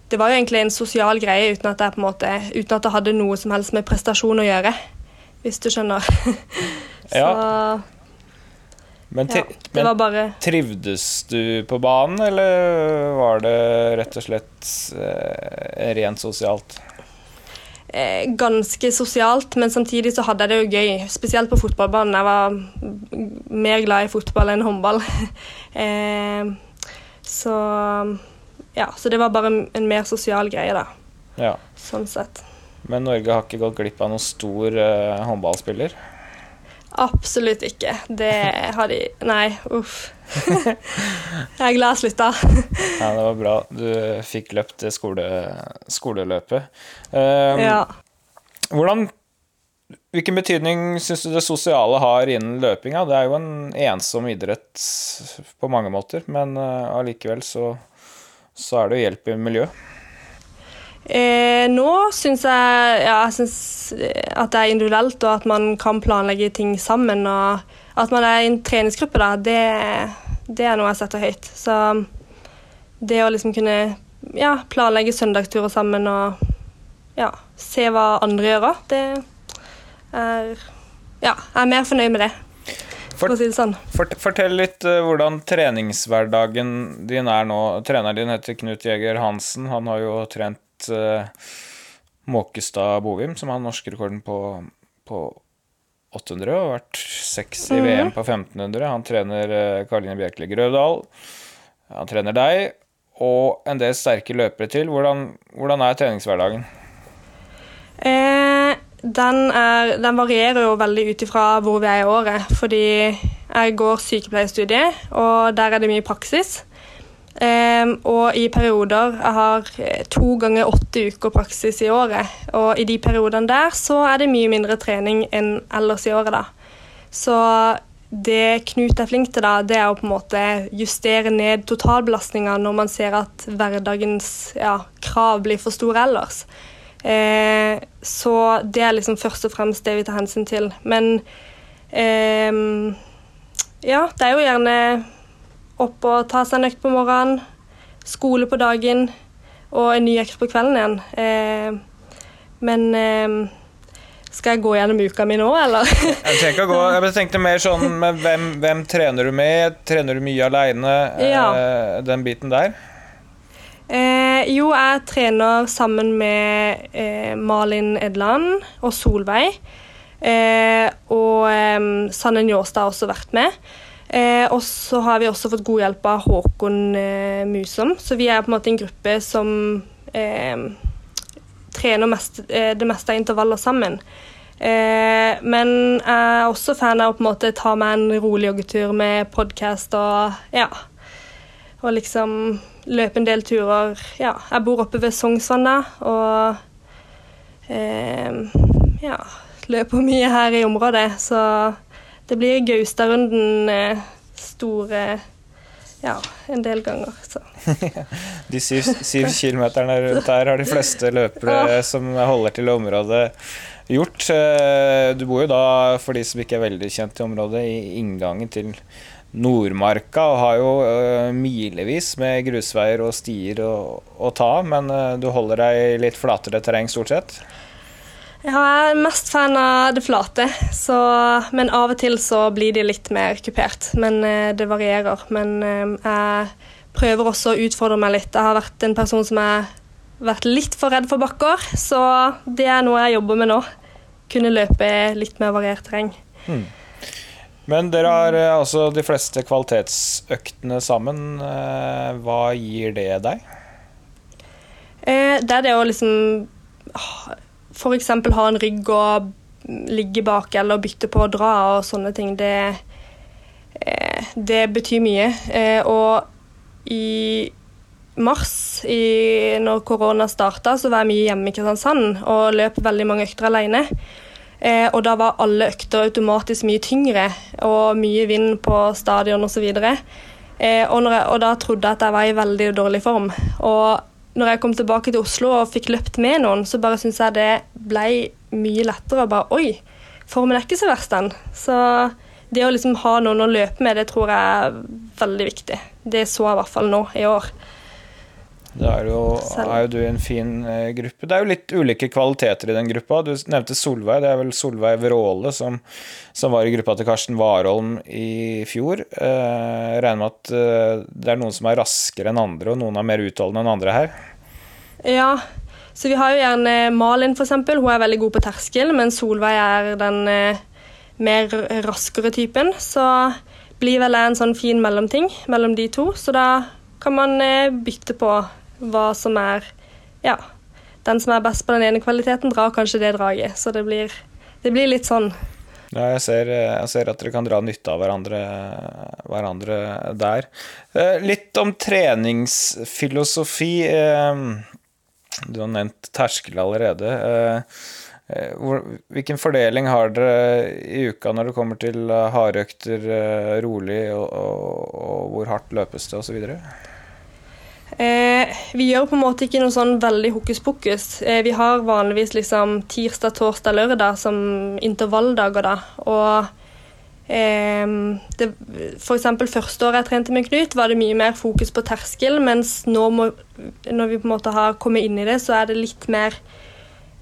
det var jo egentlig en sosial greie uten at, jeg på en måte, uten at det hadde noe som helst med prestasjon å gjøre. Hvis du skjønner. Så Ja. Men, ja, det var men bare trivdes du på banen, eller var det rett og slett eh, rent sosialt? eh, ganske sosialt, men samtidig så hadde jeg det jo gøy. Spesielt på fotballbanen. Jeg var mer glad i fotball enn håndball. eh, så ja, så det var bare en mer sosial greie, da. Ja. Sånn sett. Men Norge har ikke gått glipp av noen stor eh, håndballspiller. Absolutt ikke. Det har de Nei, uff. jeg er glad jeg slutta. Ja, det var bra. Du fikk løpt skole, skoleløpet. Um, Ja. Hvordan Hvilken betydning syns du det sosiale har innen løpinga? Det er jo en ensom idrett på mange måter, men eh, allikevel så, så er det jo hjelp i miljøet. Eh, nå syns jeg, ja, jeg synes at det er individuelt, og at man kan planlegge ting sammen. Og at man er i en treningsgruppe, da, det, det er noe jeg setter høyt. Så det å liksom kunne ja, planlegge søndagsturer sammen og ja, se hva andre gjør òg, det er Ja, jeg er mer fornøyd med det, for å si det sånn. Fort, fortell litt uh, hvordan treningshverdagen din er nå. Treneren din heter Knut Jæger Hansen. Han har jo trent uh, Måkestad Bovim, som har norskrekorden på, på 800, og har vært seks i VM på 1500. Han trener uh, Karoline Bjerkeli Grøvdal. Han trener deg, og en del sterke løpere til. Hvordan, hvordan er treningshverdagen? Eh, den, er, den varierer jo veldig ut ifra hvor vi er i året. Fordi jeg går sykepleierstudiet, og der er det mye praksis. Eh, og i perioder Jeg har eh, to ganger åtte uker praksis i året. Og i de periodene der så er det mye mindre trening enn ellers i året, da. Så det Knut er flink til, da, det er å på en måte justere ned totalbelastninga når man ser at hverdagens ja, krav blir for store ellers. Eh, så det er liksom først og fremst det vi tar hensyn til. Men eh, ja, det er jo gjerne opp og ta seg en økt på morgenen, skole på dagen og en ny økt på kvelden igjen. Eh, men eh, skal jeg gå gjennom uka mi nå, eller? Jeg, gå, jeg tenkte mer sånn med hvem, hvem trener du med? Trener du mye aleine? Ja. Eh, den biten der? Eh, jo, jeg trener sammen med eh, Malin Edland og Solveig. Eh, og eh, Sanne Njåstad har også vært med. Eh, og så har vi også fått god hjelp av Håkon eh, Musom. Så vi er på en måte en gruppe som eh, trener mest, eh, det meste av intervaller sammen. Eh, men jeg er også fan av å på en måte ta meg en rolig joggetur med podkast og ja. Og liksom løpe en del turer. Ja, jeg bor oppe ved Sognsvann, da, og eh, ja, løper mye her i området. Så det blir Gaustadrunden eh, store ja, en del ganger. Så. De syv, syv kilometerne rundt der har de fleste løpere som holder til området gjort. Eh, du bor jo da, for de som ikke er veldig kjent i området, i inngangen til Nordmarka og har jo uh, milevis med grusveier og stier å, å ta, men uh, du holder deg i litt flatere terreng stort sett? Ja, jeg er mest fan av det flate, så, men av og til så blir de litt mer kupert. Men uh, det varierer. Men jeg prøver også å utfordre meg litt. Jeg har vært en person som har vært litt for redd for bakker, så det er noe jeg jobber med nå. Kunne løpe litt mer variert terreng. Hmm. Men dere har eh, altså de fleste kvalitetsøktene sammen. Eh, hva gir det deg? Eh, det er det å liksom F.eks. ha en rygg og ligge bak eller bytte på å dra og sånne ting. Det, det betyr mye. Og i mars, i, når korona starta, så var jeg mye hjemme i Kristiansand og løp veldig mange økter alene. Eh, og da var alle økter automatisk mye tyngre og mye vind på stadion osv. Eh, og, og da trodde jeg at jeg var i veldig dårlig form. Og når jeg kom tilbake til Oslo og fikk løpt med noen, så bare syns jeg det ble mye lettere. bare, Oi, formen er ikke så verst, den. Så det å liksom ha noen å løpe med, det tror jeg er veldig viktig. Det så jeg i hvert fall nå i år. Da er jo, er jo du i en fin eh, gruppe. Det er jo litt ulike kvaliteter i den gruppa. Du nevnte Solveig. Det er vel Solveig Vråle som, som var i gruppa til Karsten Warholm i fjor. Eh, jeg regner med at eh, det er noen som er raskere enn andre, og noen er mer utholdende enn andre her? Ja, så vi har jo gjerne Malin, f.eks. Hun er veldig god på terskel, men Solveig er den mer raskere typen. Så blir vel en sånn fin mellomting mellom de to. Så da kan man bytte på hva som er Ja, den som er best på den ene kvaliteten, drar kanskje det draget. Så det blir, det blir litt sånn. Ja, jeg ser, jeg ser, at dere kan dra nytte av hverandre, hverandre der. Eh, litt om treningsfilosofi. Eh, du har nevnt terskel allerede. Eh, hvilken fordeling har dere i uka når det kommer til hardøkter, rolig, og, og, og hvor hardt løpes det osv.? Eh, vi gjør på en måte ikke noe sånn veldig hokus pokus. Eh, vi har vanligvis liksom tirsdag, torsdag, lørdag som intervalldager, da. Og eh, det, for eksempel første året jeg trente med Knut, var det mye mer fokus på terskel, mens nå må, når vi på en måte har kommet inn i det, så er det litt mer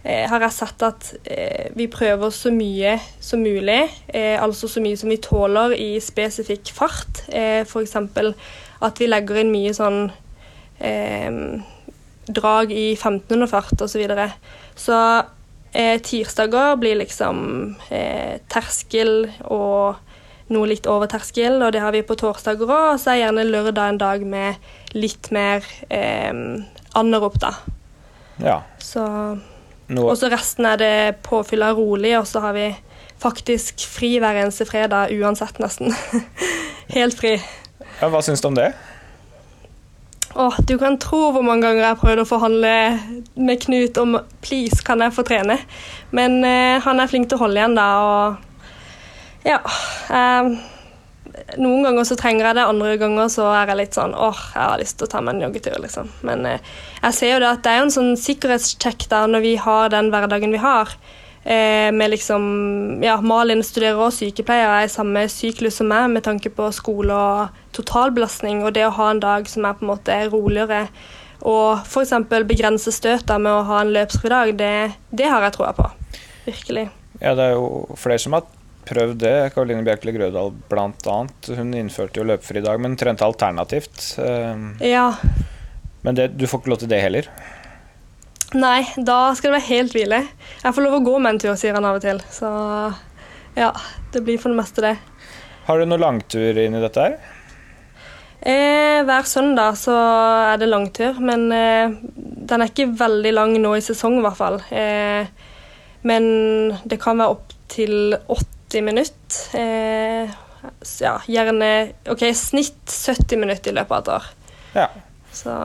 eh, har jeg sett at eh, vi prøver så mye som mulig, eh, altså så mye som vi tåler i spesifikk fart. Eh, F.eks. at vi legger inn mye sånn drag i 1500 fart osv. Så, videre. så eh, tirsdager blir liksom eh, terskel og noe litt over terskel, og det har vi på torsdager òg. Og så er gjerne lørdag en dag med litt mer eh, anerop, da. Ja. Så Og så resten er det påfylla rolig, og så har vi faktisk fri hver eneste fredag uansett, nesten. Helt fri. Ja, hva syns du om det? Åh, du kan tro hvor mange ganger jeg har prøvd å forhandle med Knut om please, kan jeg få trene? Men eh, han er flink til å holde igjen, da, og ja. Eh, noen ganger så trenger jeg det, andre ganger så er jeg litt sånn åh, jeg har lyst til å ta meg en joggetur, liksom. Men eh, jeg ser jo det at det er en sånn sikkerhetssjekk da når vi har den hverdagen vi har. Eh, med liksom Ja, Malin studerer også sykepleier, er i samme syklus som meg med tanke på skole og totalbelastning. Og det å ha en dag som er på en måte roligere og f.eks. begrense støta med å ha en løpsfri dag, det, det har jeg troa på. Virkelig. Ja, det er jo flere som har prøvd det. Karoline Bjerkeli Grødal bl.a. Hun innførte jo løpefri dag, men trente alternativt. Eh, ja. Men det, du får ikke lov til det heller? Nei, da skal det være helt hvile. Jeg får lov å gå med en tur, sier han av og til. Så ja, det blir for det meste det. Har du noen langtur inn i dette her? Eh, hver søndag så er det langtur, men eh, den er ikke veldig lang nå i sesong, i hvert fall. Eh, men det kan være opptil 80 minutter. Eh, ja, gjerne OK, snitt 70 minutter i løpet av et år. Ja. Så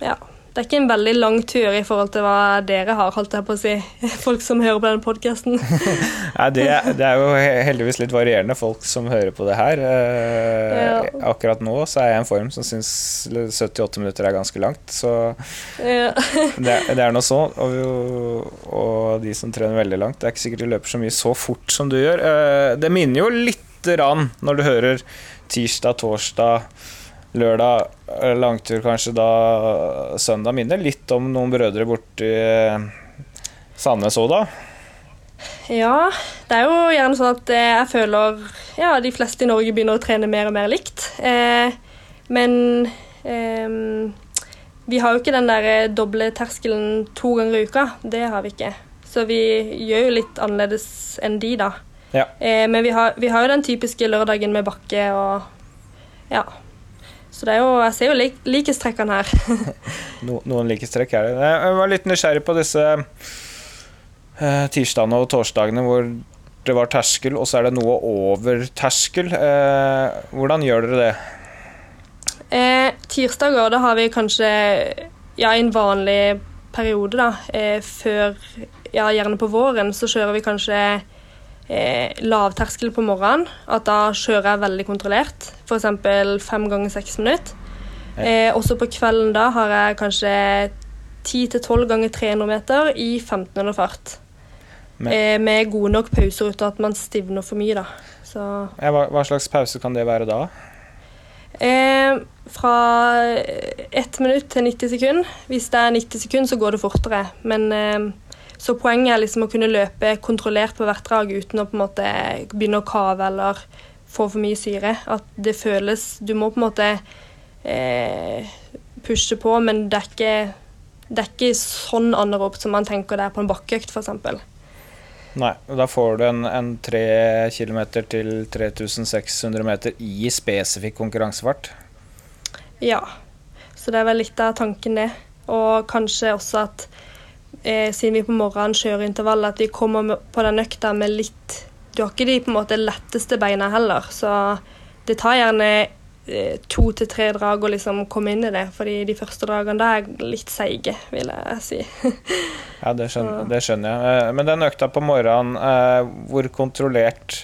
ja. Det er ikke en veldig lang tur i forhold til hva dere har, holdt jeg på å si. Folk som hører på denne podkasten. Nei, det, det, er jo heldigvis litt varierende folk som hører på det her. Eh, ja. Akkurat nå så er jeg i en form som syns 78 minutter er ganske langt, så ja. det, det, er noe sånn. Og, og, de som trener veldig langt, det er ikke sikkert de løper så mye så fort som du gjør. Eh, det minner jo lite grann når du hører tirsdag, torsdag lørdag eh, langtur kanskje da søndag minner litt om noen brødre borti eh, Sandnes òg, da? Ja, det er jo gjerne sånn at eh, jeg føler ja, de fleste i Norge begynner å trene mer og mer likt. Eh, men eh, vi har jo ikke den der doble terskelen to ganger i uka. Det har vi ikke. Så vi gjør jo litt annerledes enn de, da. Ja. Eh, men vi har, vi har, jo den typiske lørdagen med bakke og ja, så det er jo, jeg ser jo lik, likhetstrekkene her. no, noen likhetstrekk er det. Jeg var litt nysgjerrig på disse eh, tirsdagene og torsdagene hvor det var terskel, og så er det noe over terskel. Eh, hvordan gjør dere det? Eh, tirsdager, da har vi kanskje ja, en vanlig periode, da. Eh, før Ja, gjerne på våren, så kjører vi kanskje eh, lavterskel på morgenen. At da kjører jeg veldig kontrollert. F.eks. fem ganger seks minutter. Eh, også på kvelden da har jeg kanskje 10-12 ganger 300 meter i 1500 fart. Eh, med gode nok pauser uten at man stivner for mye, da. Ja, hva, hva, slags pause kan det være da? Eh, fra ett minutt til 90 sekunder. Hvis det er 90 sekunder, så går det fortere. Men eh, så poenget er liksom å kunne løpe kontrollert på hvert drag uten å på en måte begynne å kave eller få for mye syre. At det føles Du må på en måte eh, pushe på, men det er ikke, det er ikke sånn anaropt som man tenker det er på en bakkeøkt, f.eks. Nei, da får du en, en 3 km til 3600 meter i spesifikk konkurransefart. Ja, så det er vel litt av tanken, det. Og kanskje også at eh, siden vi på morgenen kjører intervall, at vi kommer på den økta med litt Du har ikke de på en måte letteste beina heller, så det tar gjerne eh, to til tre drag å liksom komme inn i det. fordi de første dragene da er litt seige, vil jeg si. ja, det skjønner, det skjønner, jeg. Eh, men den økta på morgenen, eh, hvor kontrollert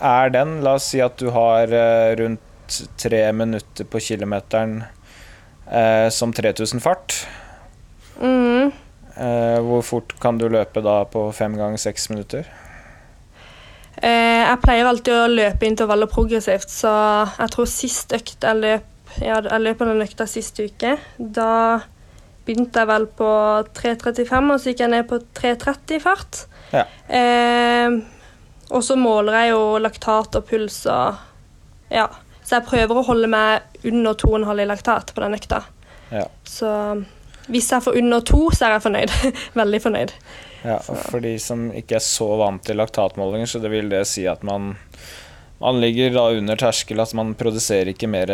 er den? La oss si at du har eh, rundt tre minutter på kilometeren eh, som 3000 fart. Mm. Eh, hvor fort kan du løpe da på fem ganger seks minutter? Eh, jeg pleier alltid å løpe intervaller progressivt, så jeg tror sist økt jeg løp ja, jeg løp den økta sist uke. Da begynte jeg vel på 3.35, og så gikk jeg ned på 3.30 i fart. Ja. Eh, og så måler jeg jo laktat og puls og Ja. Så jeg prøver å holde meg under 2,5 i laktat på den økta. Ja. Så hvis jeg får under to, så er jeg fornøyd. Veldig fornøyd. Ja, For de som ikke er så vant til laktatmålinger, så det vil det si at man, man ligger da under terskel, at man produserer ikke mer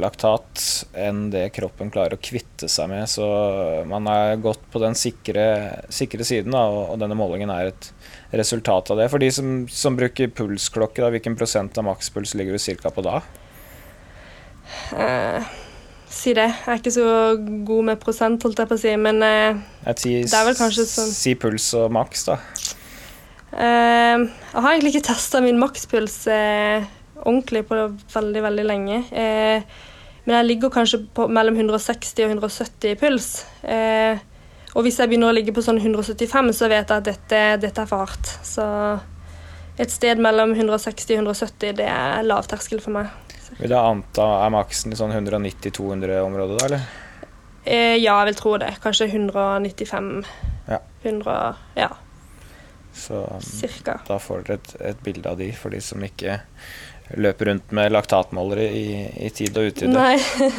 laktat enn det kroppen klarer å kvitte seg med. Så man er godt på den sikre, sikre siden, da, og, og, denne målingen er et resultat av det. For de som, som bruker pulsklokke, da, hvilken prosent av makspuls ligger du ca. på da? Uh si det. Jeg er ikke så god med prosent, holdt jeg på å si, men eh, si, det er vel kanskje sånn Si puls og maks, da. Eh, jeg har egentlig ikke testa min makspuls eh, ordentlig på veldig, veldig lenge. Eh, men jeg ligger kanskje på mellom 160 og 170 i puls. Eh, og hvis jeg begynner å ligge på sånn 175, så vet jeg at dette, dette er for hardt. Så et sted mellom 160 og 170, det er lavterskel for meg. Vil jeg anta er maksen i sånn 190-200-området, da, eller? Eh, ja, jeg vil tro det. Kanskje 195. Ja. 100, ja. Så Cirka. da får dere et, et, bilde av de, for de som ikke løper rundt med laktatmålere i, i tid og utide.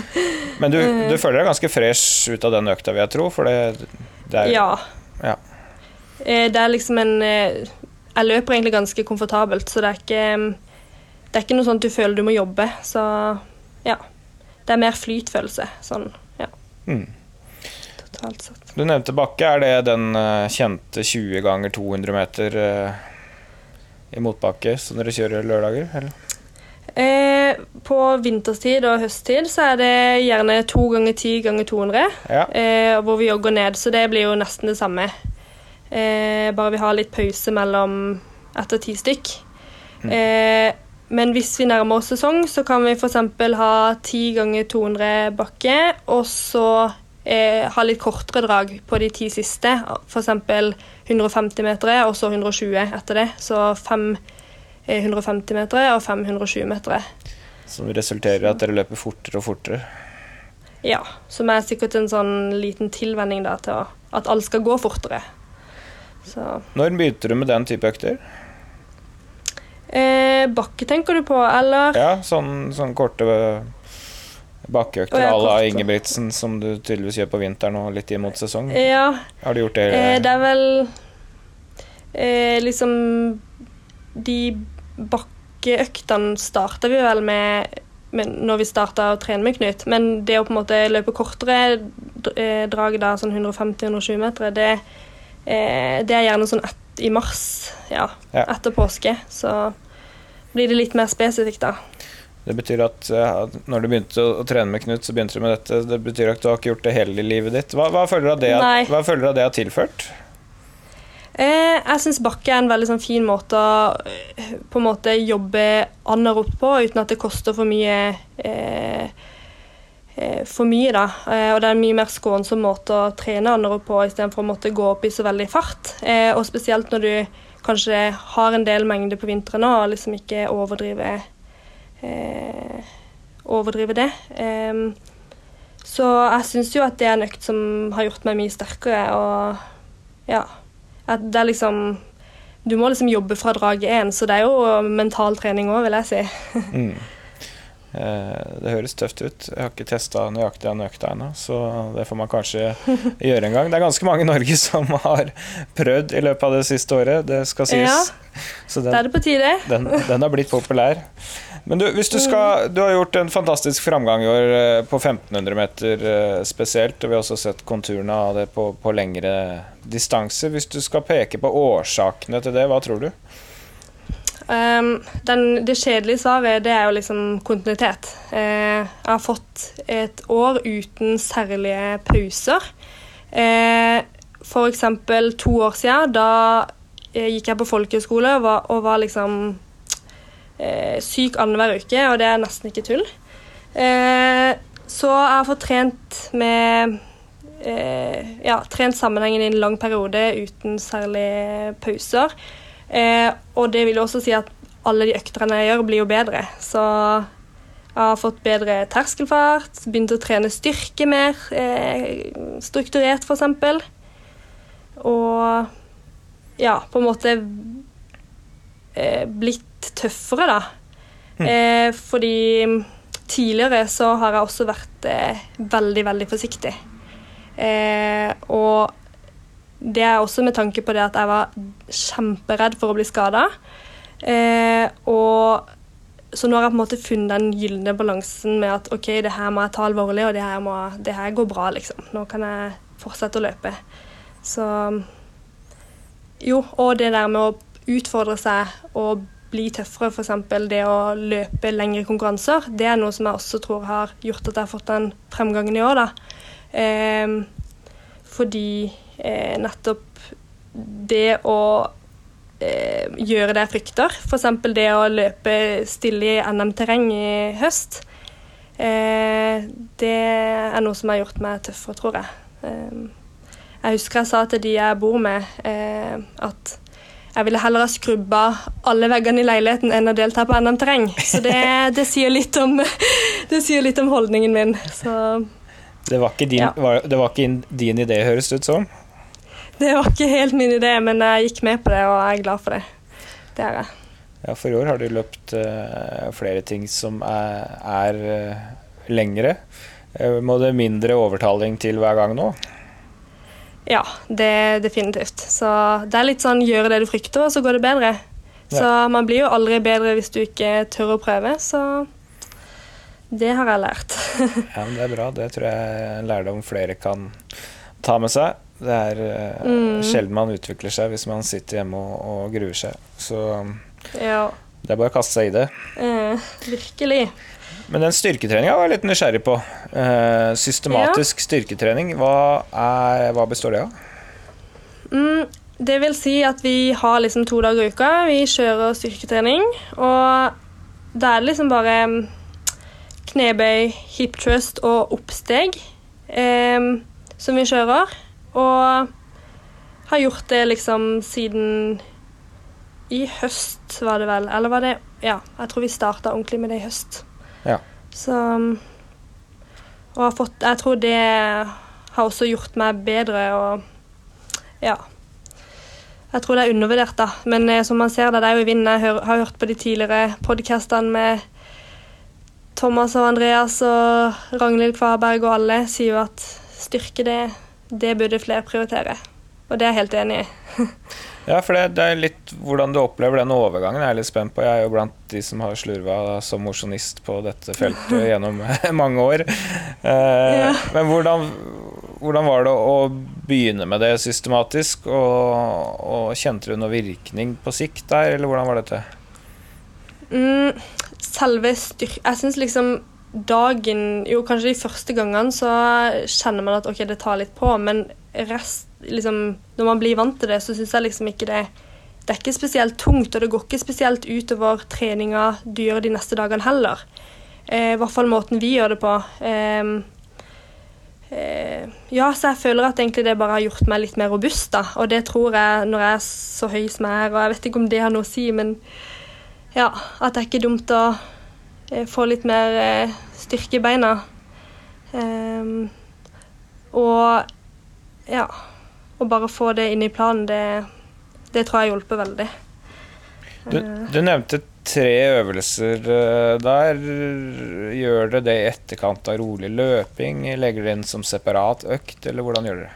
Men du, du, føler deg ganske fresh ut av den økta, vil jeg tro? For det, det er Ja. ja. Eh, det er liksom en eh, Jeg løper egentlig ganske komfortabelt, så det er ikke det er ikke noe sånn at du føler du må jobbe. Så ja. Det er mer flytfølelse. Sånn, ja. Mm. Totalt sett. Du nevnte bakke. Er det den uh, kjente 20 ganger 200 meter uh, i motbakke som dere kjører lørdager, eller? Eh, på vinterstid og høsttid så er det gjerne to ganger ti ganger 200, Ja. eh, hvor vi jogger ned, så det blir jo nesten det samme. Eh, bare vi har litt pause mellom etter ti stykk. Eh, men hvis vi nærmer oss sesong, så kan vi f.eks. ha ti ganger 200 bakke, og så eh, ha litt kortere drag på de ti siste. F.eks. 150 meter, og så 120 etter det. Så fem eh, 150 meter og 520 meter. Som resulterer i at dere løper fortere og fortere. Ja, som er sikkert en sånn liten tilvenning da, til at alt skal gå fortere. Så Når begynte du med den type økter? Eh, Bakke tenker du på, eller? Ja, sånn, sånn korte bakkeøkter Å, à la. Ingebrigtsen, som du tydeligvis gjør på vinteren og litt imot mot sesong. Ja, Har du gjort det? eh, det er vel eh, liksom De bakkeøktene starta vi vel med, med når vi starta å trene med Knut, men det å på en måte løpe kortere eh, drag, da, sånn 150-120 meter, det, eh, det er gjerne sånn et, i mars, ja, Ja. etter påske. Så blir det litt mer spesifikt, da. Det betyr at ja, når du begynte å, å trene med Knut, så begynte du med dette. Det betyr at du har ikke gjort det hele livet ditt. Hva, hva føler du av det, at, hva føler du av det har tilført? Eh, jeg syns bakke er en veldig sånn fin måte å eh, på en måte jobbe anaropt på, uten at det koster for mye. Eh, eh, for mye, da. Eh, og det er en mye mer skånsom måte å trene andre på, istedenfor å måtte gå opp i så veldig fart. Eh, og spesielt når du kanskje har en del mengde på vinteren og liksom ikke overdrive eh, overdrive det. Så jeg syns jo at det er en økt som har gjort meg mye sterkere. og ja, at det er liksom Du må liksom jobbe fra drag én, så det er jo mental trening òg, vil jeg si. Mm. Eh, Det høres tøft ut. Jeg har ikke testa nøyaktig den økta ennå, så det får man kanskje gjøre en gang. Det er ganske mange i Norge som har prøvd i løpet av det siste året, det skal sies. Ja. Så den, det er det på tide. den, den har blitt populær. Men du, hvis du skal Du har gjort en fantastisk framgang i år eh, på 1500 meter eh, spesielt, og vi har også sett konturene av det på, på lengre distanse. Hvis du skal peke på årsakene til det, hva tror du? Um, den, det kjedelige svaret det er jo liksom kontinuitet. Uh, jeg har fått et år uten særlige pauser. Uh, for eksempel to år siden, da uh, gikk jeg på folkehøyskole og og var liksom syk annenhver uke, og det er nesten ikke tull. Så jeg har fått trent med Ja, trent sammenhengen i en lang periode uten særlige pauser. Eh, og det vil jo også si at alle de øktene jeg gjør, blir jo bedre. Så jeg har fått bedre terskelfart, begynt å trene styrke mer eh, strukturert, f.eks. Og ja, på en måte eh, blitt tøffere, da. Eh, fordi tidligere så har jeg også vært eh, veldig, veldig forsiktig. Eh, og det er også med tanke på det at jeg var kjemperedd for å bli skada. Eh, så nå har jeg på en måte funnet den gylne balansen med at OK, det her må jeg ta alvorlig, og det her, må, det her går bra, liksom. Nå kan jeg fortsette å løpe. Så Jo, og det der med å utfordre seg og bli tøffere, f.eks. det å løpe lengre konkurranser, det er noe som jeg også tror har gjort at jeg har fått den fremgangen i år, da. Eh, fordi eh, nettopp det å eh, gjøre det jeg frykter, f.eks. det å løpe stille i NM-terreng i høst, eh, det er noe som har gjort meg tøffere, tror jeg. Eh, jeg husker jeg sa til de jeg bor med, eh, at jeg ville heller ha skrubba alle veggene i leiligheten enn å delta på NM-terreng. Så det, det, sier om, det sier litt om holdningen min. Så Det var din, Ja. var, det var ikke din idé, høres det ut som. Det var ikke helt min idé, men jeg gikk med på det, og jeg er glad for det. Det er jeg. Ja, for i år har du løpt uh, flere ting som er, er uh, lengre. Uh, må det mindre overtaling til hver gang nå? Ja, det definitivt. Så det er litt sånn gjøre det du frykter, og så går det bedre. Så man blir jo aldri bedre hvis du ikke tør å prøve, så det har jeg lært. Ja, men Det er bra. Det tror jeg er en lærdom flere kan ta med seg. Det er uh, Mm. sjelden man utvikler seg hvis man sitter hjemme og, og gruer seg. Så ja. Det er bare å kaste seg i det. Uh, virkelig. Men den styrketreninga var jeg litt nysgjerrig på. Uh, systematisk styrketrening, hva, er, hva består det av? Mm, det vil si at vi har liksom to dager i uka. Vi kjører styrketrening. Og da er det liksom bare mm, knebøy, hip trust og oppsteg eh, som vi kjører. Og har gjort det liksom siden i høst, var det vel. Eller var det Ja, jeg tror vi starta ordentlig med det i høst. Ja. Så Og har fått Jeg tror det har også gjort meg bedre og Ja. Jeg tror det er undervurdert, da. Men eh, som man ser det, det er jo i vinden. Jeg hør, har hørt på de tidligere podkastene med Thomas og Andreas og Ragnhild Kvarberg og alle sier jo at styrke, det, det burde flere prioritere. Og det er jeg helt enig i. Ja, for det, det, er litt hvordan du opplever den overgangen. Jeg er litt spent på. Jeg er jo blant de som har slurva som mosjonist på dette feltet gjennom mange år. Eh, ja. Men hvordan, hvordan, var det å begynne med det systematisk? Og, og kjente du noe virkning på sikt der, eller hvordan var dette? Mm, selve styr... Jeg syns liksom dagen Jo, kanskje de første gangene så kjenner man at OK, det tar litt på, men rest liksom, Når man blir vant til det, så syns jeg liksom ikke det Det er ikke spesielt tungt, og det går ikke spesielt utover treninga du gjør de neste dagene heller. Eh, I hvert fall måten vi gjør det på. Eh, eh, ja, så jeg føler at egentlig det bare har gjort meg litt mer robust, da. Og det tror jeg når jeg er så høy som jeg er, og jeg vet ikke om det har noe å si, men ja, at det er ikke dumt å få litt mer eh, styrke i beina. Ehm, og ja å bare få det inn i planen, det, det tror jeg hjelper veldig. Du, du, nevnte tre øvelser eh, der. Gjør dere det i etterkant av rolig løping? Legger dere inn som separat økt, eller hvordan gjør dere det?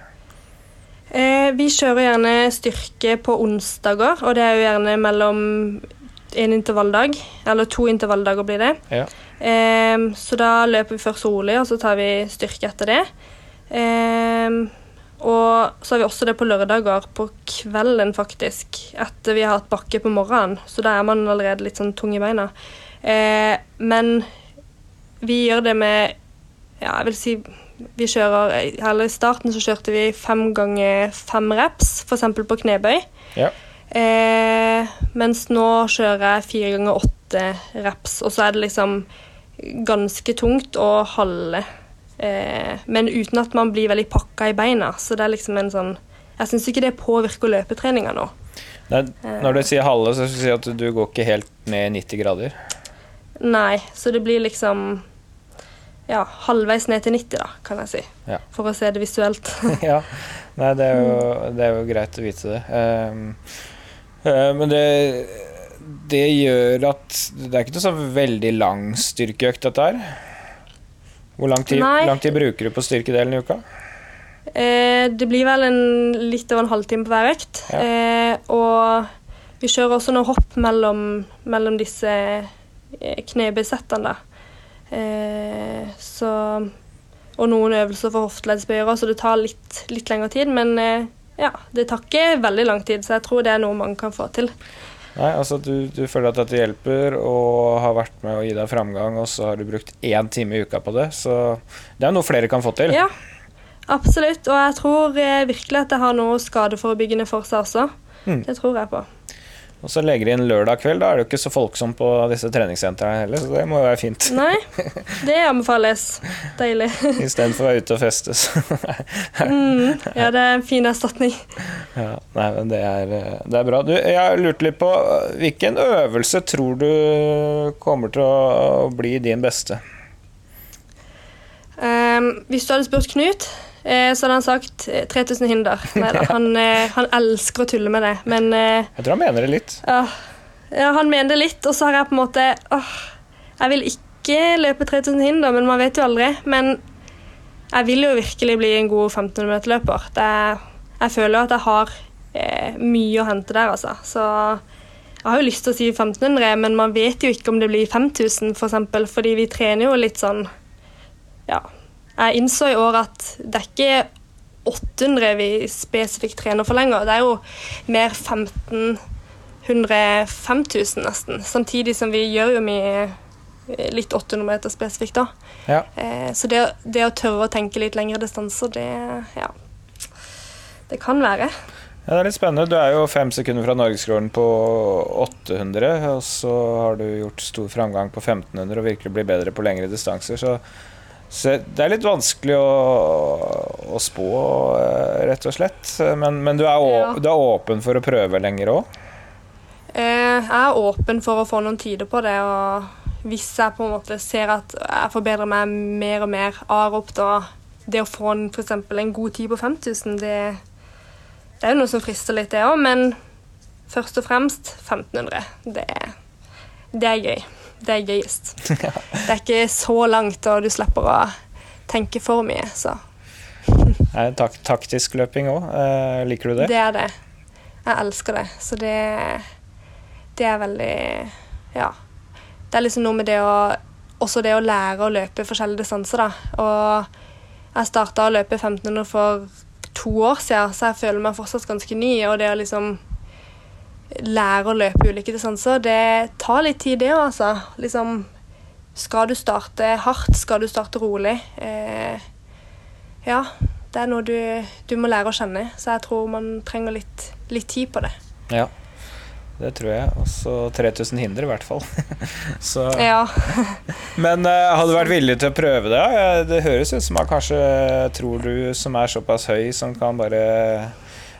Eh, vi kjører gjerne styrke på onsdager, og det er jo gjerne mellom en intervalldag, eller to intervalldager blir det. Ja. Um, så da løper vi først rolig, og så tar vi styrke etter det. Um, og så har vi også det på lørdager på kvelden, faktisk. Etter vi har hatt bakke på morgenen. Så da er man allerede litt sånn tung i beina. Eh, men vi gjør det med Ja, jeg vil si vi kjører Eller i starten så kjørte vi fem ganger fem reps, f.eks. på knebøy. Ja. Eh, mens nå kjører jeg fire ganger åtte reps, og så er det liksom ganske tungt å halve Eh, men uten at man blir veldig pakka i beina. Så det er liksom en sånn Jeg syns ikke det påvirker løpetreninga nå. Nei, når du sier halve, så skal du si at du går ikke helt ned 90 grader? Nei, så det blir liksom ja, halvveis ned til 90, da, kan jeg si. Ja. For å se det visuelt. ja. Nei, det er, jo, det er, jo, greit å vite det. Um, men det, det gjør at Det er ikke noe så veldig lang styrkeøkt, dette her? Hvor lang tid, lang tid, bruker du på styrkedelen i uka? Eh, det blir vel en, litt over en halvtime på hver økt. Ja. Eh, og vi kjører også noen hopp mellom, mellom disse knebesettene. Eh, så Og noen øvelser for hofteleddsbøyere, så det tar litt, litt lengre tid. Men eh, ja, det tar ikke veldig lang tid, så jeg tror det er noe mange kan få til. Nei, altså du, du, føler at dette hjelper og har vært med å gi deg framgang, og så har du brukt én time i uka på det. Så det er noe flere kan få til. Ja, absolutt. Og jeg tror eh, virkelig at det har noe skadeforebyggende for seg også. Mm. Det tror jeg på. Og så legger de inn lørdag kveld. Da er det jo ikke så folksomt på disse treningssentrene heller, så det må jo være fint. Nei, det anbefales. Deilig. Istedenfor å være ute og feste, mm, ja, det er en fin erstatning. Ja, nei, men det er, det er bra. Du, jeg lurte litt på hvilken øvelse tror du kommer til å bli din beste? Um, hvis du hadde spurt Knut Eh, så hadde han sagt 3000 eh, hinder. Neida, han, eh, han, elsker å tulle med det, men Jeg tror han mener det litt. Ja, ja han mener det litt, og så har jeg på en måte åh, Jeg vil ikke løpe 3000 hinder, men man vet jo aldri. Men jeg vil jo virkelig bli en god 1500-meterløper. Jeg føler jo at jeg har eh, mye å hente der, altså. Så jeg har jo lyst til å si 1500, men man vet jo ikke om det blir 5000, f.eks., for fordi vi trener jo litt sånn Ja jeg innså i år at det er ikke 800 vi spesifikt trener for lenger. Det er jo mer 15 105 000 nesten. Samtidig som vi gjør jo mye eh, litt 800 meter spesifikt da. Ja. Eh, så det, det å tørre å tenke litt lengre distanser, det ja. Det kan være. Ja, Det er litt spennende. Du er jo fem sekunder fra norgesrekorden på 800, og så har du gjort stor framgang på 1500 og virkelig blir bedre på lengre distanser. Så, så det er litt vanskelig å, å spå, eh, rett og slett. Men, men du, er å, Ja. du er åpen for å prøve lenger òg? Eh, jeg er åpen for å få noen tider på det, og hvis jeg på en måte ser at jeg forbedrer meg mer og mer aropt, da det å få en, for en god tid på 5000, det, det er jo noe som frister litt, det òg, men først og fremst 1500. Det, det er gøy. Det er gøyest. Det er ikke så langt, og du slipper å tenke for mye, så tak taktisk løping òg? Eh, liker du det? Det er det. Jeg elsker det. Så det, det er veldig Ja. Det er liksom noe med det å Også det å lære å løpe forskjellige distanser, da. Og jeg starta å løpe 1500 for to år siden, så jeg føler meg fortsatt ganske ny. Og det å liksom lære å løpe ulike distanser, det tar litt tid, det òg, altså. Liksom Skal du starte hardt? Skal du starte rolig? Eh, ja, det er noe du, du må lære å kjenne. Så jeg tror man trenger litt, litt tid på det. Ja, det tror jeg. Og så 3000 hinder, i hvert fall. så, Ja. men uh, hadde du vært villig til å prøve det? Det høres ut som at kanskje tror du som er såpass høy, som kan bare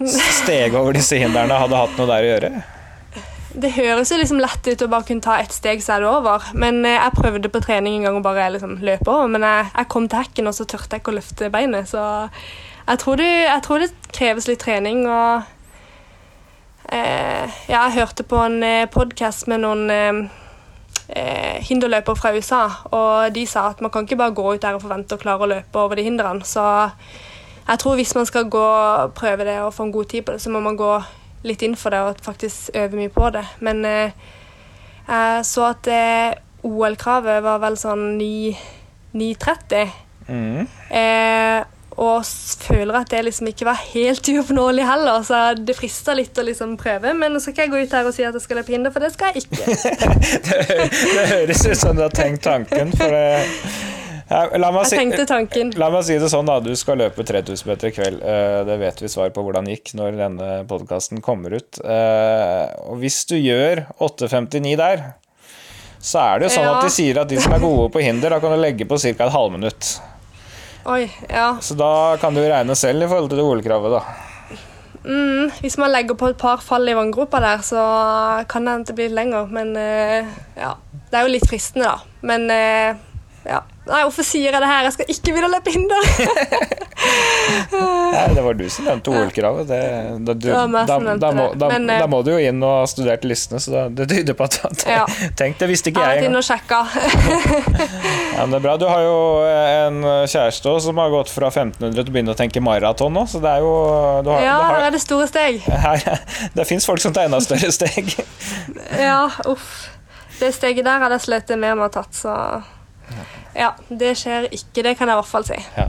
stege over disse hindrene, hadde hatt noe der å gjøre? Det høres jo liksom lett ut å bare kunne ta ett steg, så er det over. Men eh, jeg prøvde på trening en gang å bare liksom løpe over, men jeg, jeg kom til hekken, og så turte jeg ikke å løfte beinet. Så jeg tror, det, jeg tror det kreves litt trening, og eh, Ja, jeg hørte på en eh, podkast med noen eh, eh, hinderløpere fra USA, og de sa at man kan ikke bare gå ut der og forvente å klare å løpe over de hindrene. Så jeg tror hvis man skal gå og prøve det og få en god tid på det, så må man gå litt inn for det og faktisk øve mye på det. Men eh, jeg så at eh, OL-kravet var vel sånn 9 9.30. Mm. Eh, og føler at det liksom ikke var helt uoppnåelig heller, så det frister litt å liksom prøve. Men så skal jeg gå ut her og si at jeg skal løpe hinder, for det skal jeg ikke. Det, det høres ut som du har tenkt tanken, for det ja, la, meg si, la meg si det sånn, da. Du skal løpe 3000 meter i kveld. Eh, Det vet vi svar på hvordan det gikk når denne podkasten kommer ut. Eh, Og hvis du gjør 8.59 der, så er det jo sånn Ja. at de sier at de som er gode på hinder, da kan du legge på ca. et halvminutt. Oi, ja. Så da kan du regne selv i forhold til det OL-kravet, da. Mm, hvis man legger på et par fall i vanngropa der, så kan det hende det blir lenger. Men eh, ja. Det er jo litt fristende, da. Men ja. Nei, hvorfor sier jeg det her? Jeg skal ikke å løpe hinder. Nei, det var du som nevnte OL-kravet. Da, da, da, eh, da må du jo inn og ha studert listene, så det tyder på at har Ja. Tenk, det. visste ikke Jeg har jeg vært inne og sjekka. Ja, men det er bra. Du har jo en kjæreste også som har gått fra 1500 til å begynne å tenke maraton nå, så det er jo du har, Ja, du her har, er det store steg. her, Det fins folk som tar enda større steg. Ja, uff. Det steget der hadde jeg slitt mer med å ha tatt, så Ja, det skjer ikke. Det kan jeg i hvert fall si. Ja.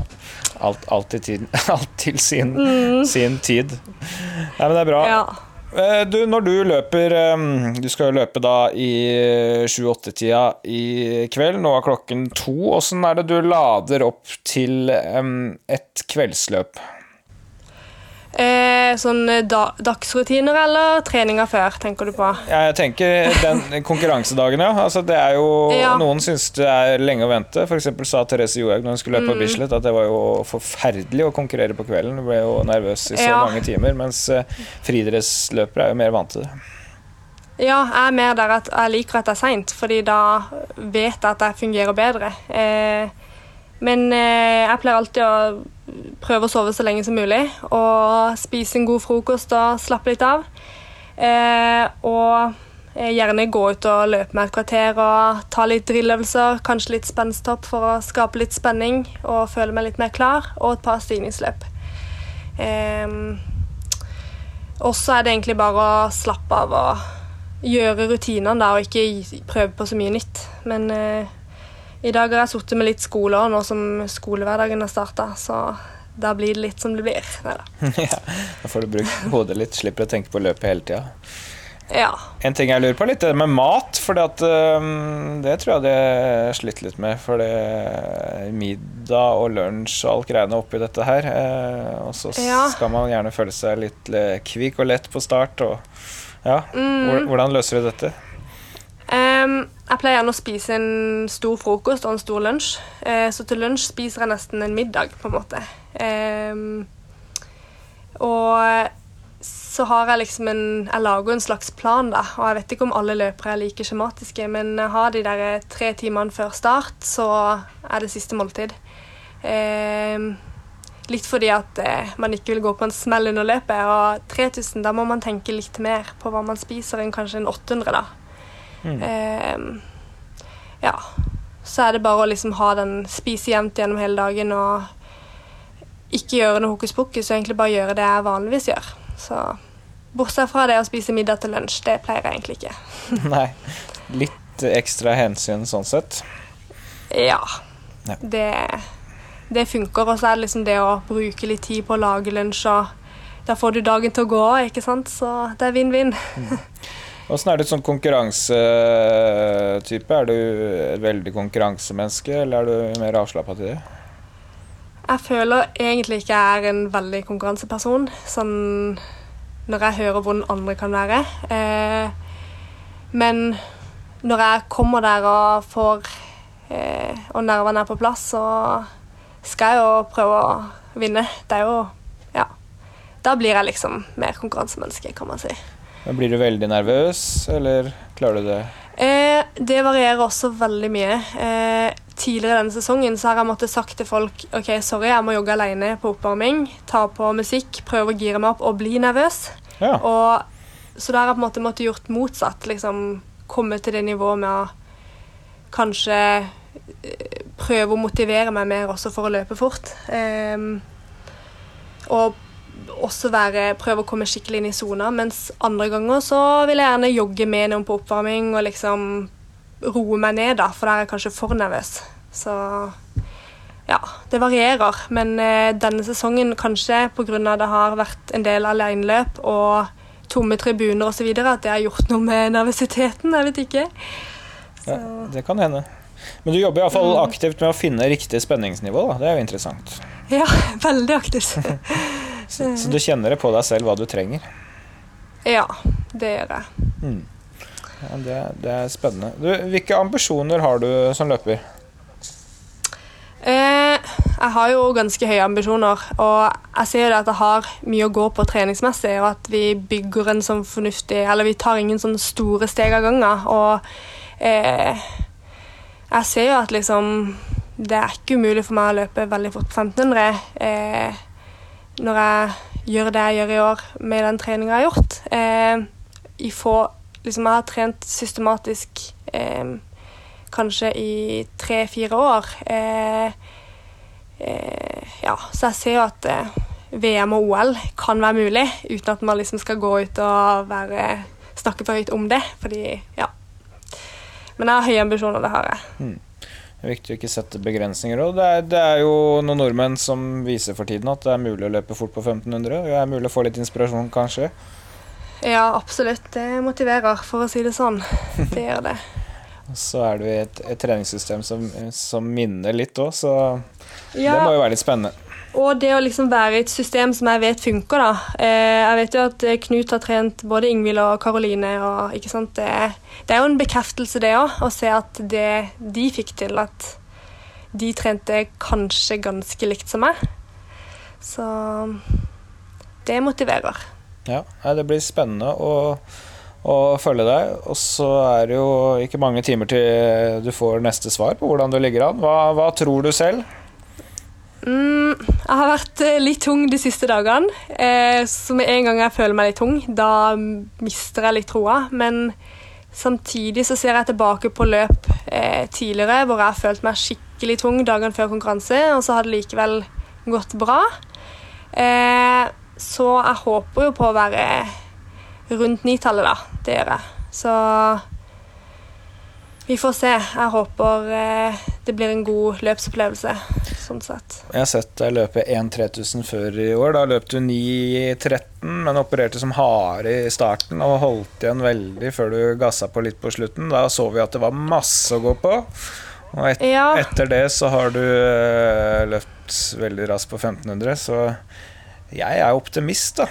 Alt, alt, tiden, alt til sin, Mm. sin tid. Nei, men det er bra. Ja. Eh, Du, når du løper eh, Du skal jo løpe da i 7-8-tida i kveld. Nå er klokken to. Åssen er det du lader opp til et kveldsløp? Eh, sånn eh, da, dagsrutiner eller treninger før, tenker du på? Ja, Jeg tenker den konkurransedagen, ja. Altså, det er jo, Ja. Noen syns det er lenge å vente. Eksempel sa Therese Johaug når hun skulle løpe på Mm. Bislett at det var jo forferdelig å konkurrere på kvelden. Hun ble jo nervøs i så Ja. mange timer. Mens eh, friidrettsløpere er jo mer vant til det. Ja, jeg er mer der at jeg liker at det er seint, fordi da vet jeg at jeg fungerer bedre. Eh, men eh, jeg pleier alltid å prøve å sove så lenge som mulig og spise en god frokost og slappe litt av. Eh, og eh, gjerne gå ut og løpe med et kvarter og ta litt drilløvelser, kanskje litt spensthopp for å skape litt spenning og føle meg litt mer klar, og et par stigningsløp. Eh, og så er det egentlig bare å slappe av og gjøre rutinene og ikke prøve på så mye nytt. Men eh, i dag har jeg sittet med litt skole nå som skolehverdagen har starta, så da blir det litt som det blir. Ja, da får du brukt hodet litt, slipper å tenke på løpet hele tida. Ja. En ting jeg lurer på litt, det med mat. For det tror jeg det slitt litt med. For det middag og lunsj og alt greiene oppi dette her. Eh, og så Ja. skal man gjerne føle seg litt kvikk og lett på start. Og, ja. Mm. Hvordan løser du dette? Jeg pleier gjerne å spise en stor frokost og en stor lunsj. Eh, så til lunsj spiser jeg nesten en middag, på en måte. Og så har jeg liksom en Jeg lager en slags plan, da. Og jeg vet ikke om alle løpere er like skjematiske, men jeg har de der tre timene før start, så er det siste måltid. Litt fordi at eh, man ikke vil gå på en smell under løpet. Og 3000, da må man tenke litt mer på hva man spiser enn kanskje en 800, da. Ehm, ja. Så er det bare å liksom ha den spise jevnt gjennom hele dagen og ikke gjøre noe hokus pokus, og egentlig bare gjøre det jeg vanligvis gjør. Så bortsett fra det å spise middag til lunsj, det pleier jeg egentlig ikke. Nei. Litt ekstra hensyn sånn sett. Ja. Ja. Det, det funker. Og så er det liksom det å bruke litt tid på å lage lunsj, og da får du dagen til å gå, ikke sant? Så det er vinn-vinn. Åssen er du som konkurransetype? Er du et veldig konkurransemenneske, eller er du mer avslappa til det? Jeg føler egentlig ikke jeg er en veldig konkurranseperson, sånn når jeg hører hvordan andre kan være. Eh, men når jeg kommer der og får eh, Og nervene er på plass, så skal jeg jo prøve å vinne. Det er jo Ja. Da blir jeg liksom mer konkurransemenneske, kan man si. Blir du veldig nervøs, eller klarer du det? Eh, det varierer også veldig mye. Eh, tidligere denne sesongen så har jeg måttet sagt til folk ok, sorry, jeg må jogge alene på oppvarming, ta på musikk, prøve å gire meg opp og bli nervøs. Ja. Og, så da har jeg på en måte måttet gjort motsatt. liksom Komme til det nivået med å kanskje eh, prøve å motivere meg mer også for å løpe fort. Eh, og også være, prøve å komme skikkelig inn i sona. Mens andre ganger så vil jeg gjerne jogge med noen på oppvarming og liksom roe meg ned, da, for da er jeg kanskje for nervøs. Så ja, det varierer. Men eh, denne sesongen kanskje pga. det har vært en del aleneløp og tomme tribuner osv. at det har gjort noe med nervøsiteten. Jeg vet ikke. Ja, det kan hende. Men du jobber iallfall Mm. aktivt med å finne riktig spenningsnivå. Da. Det er jo interessant. Ja, veldig aktivt. Så, så du kjenner det på deg selv hva du trenger. Ja, det gjør jeg. Mm. Ja, det, det er spennende. Du, hvilke ambisjoner har du som løper? Eh, jeg har jo ganske høye ambisjoner, og jeg ser jo at jeg har mye å gå på treningsmessig, og at vi bygger en sånn fornuftig Eller vi tar ingen sånne store steg av gangen. Og eh, jeg ser jo at liksom Det er ikke umulig for meg å løpe veldig fort på 1500 eh, når jeg gjør det jeg gjør i år med den treninga jeg har gjort. Eh, i få, liksom jeg har trent systematisk eh, kanskje i tre-fire år. Eh, eh, ja, så jeg ser jo at eh, VM og OL kan være mulig, uten at man liksom skal gå ut og være, snakke for høyt om det. Fordi, ja. Men jeg har høye ambisjoner, det har jeg. Det er viktig å ikke sette begrensninger. Og det, er, det er jo noen nordmenn som viser for tiden at det er mulig å løpe fort på 1500. Det er mulig å få litt inspirasjon, kanskje. Ja, absolutt. Det motiverer, for å si det sånn. Det gjør det. Så er du i et, et treningssystem som, som minner litt òg, så det må jo være litt spennende. Og det å liksom være i et system som jeg vet funker, da. Eh, jeg vet jo at eh, Knut har trent både Ingvild og Karoline, og ikke sant. Det, det er jo en bekreftelse, det òg, å se at det de fikk til, at de trente kanskje ganske likt som meg. Så det motiverer. Ja, Det blir spennende å, å følge deg. Og så er det jo ikke mange timer til du får neste svar på hvordan du ligger an. Hva, hva tror du selv? Mm, jeg har vært eh, litt tung de siste dagene. Eh, så med en gang jeg føler meg litt tung, da mister jeg litt troa. Men samtidig så ser jeg tilbake på løp eh, tidligere hvor jeg har følt meg skikkelig tung dagen før konkurranse, og så har det likevel gått bra. Så jeg håper jo på å være rundt nitallet, da. Det gjør jeg. Så vi får se. Jeg håper det blir en god løpsopplevelse. Sånn sett. Jeg har sett deg løpe 1-3000 før i år. Da løp du 9-13, men opererte som hare i starten og holdt igjen veldig før du gassa på litt på slutten. Da så vi at det var masse å gå på. Og et, Ja. etter det så har du øh, løpt veldig raskt på 1500, så jeg er optimist, da.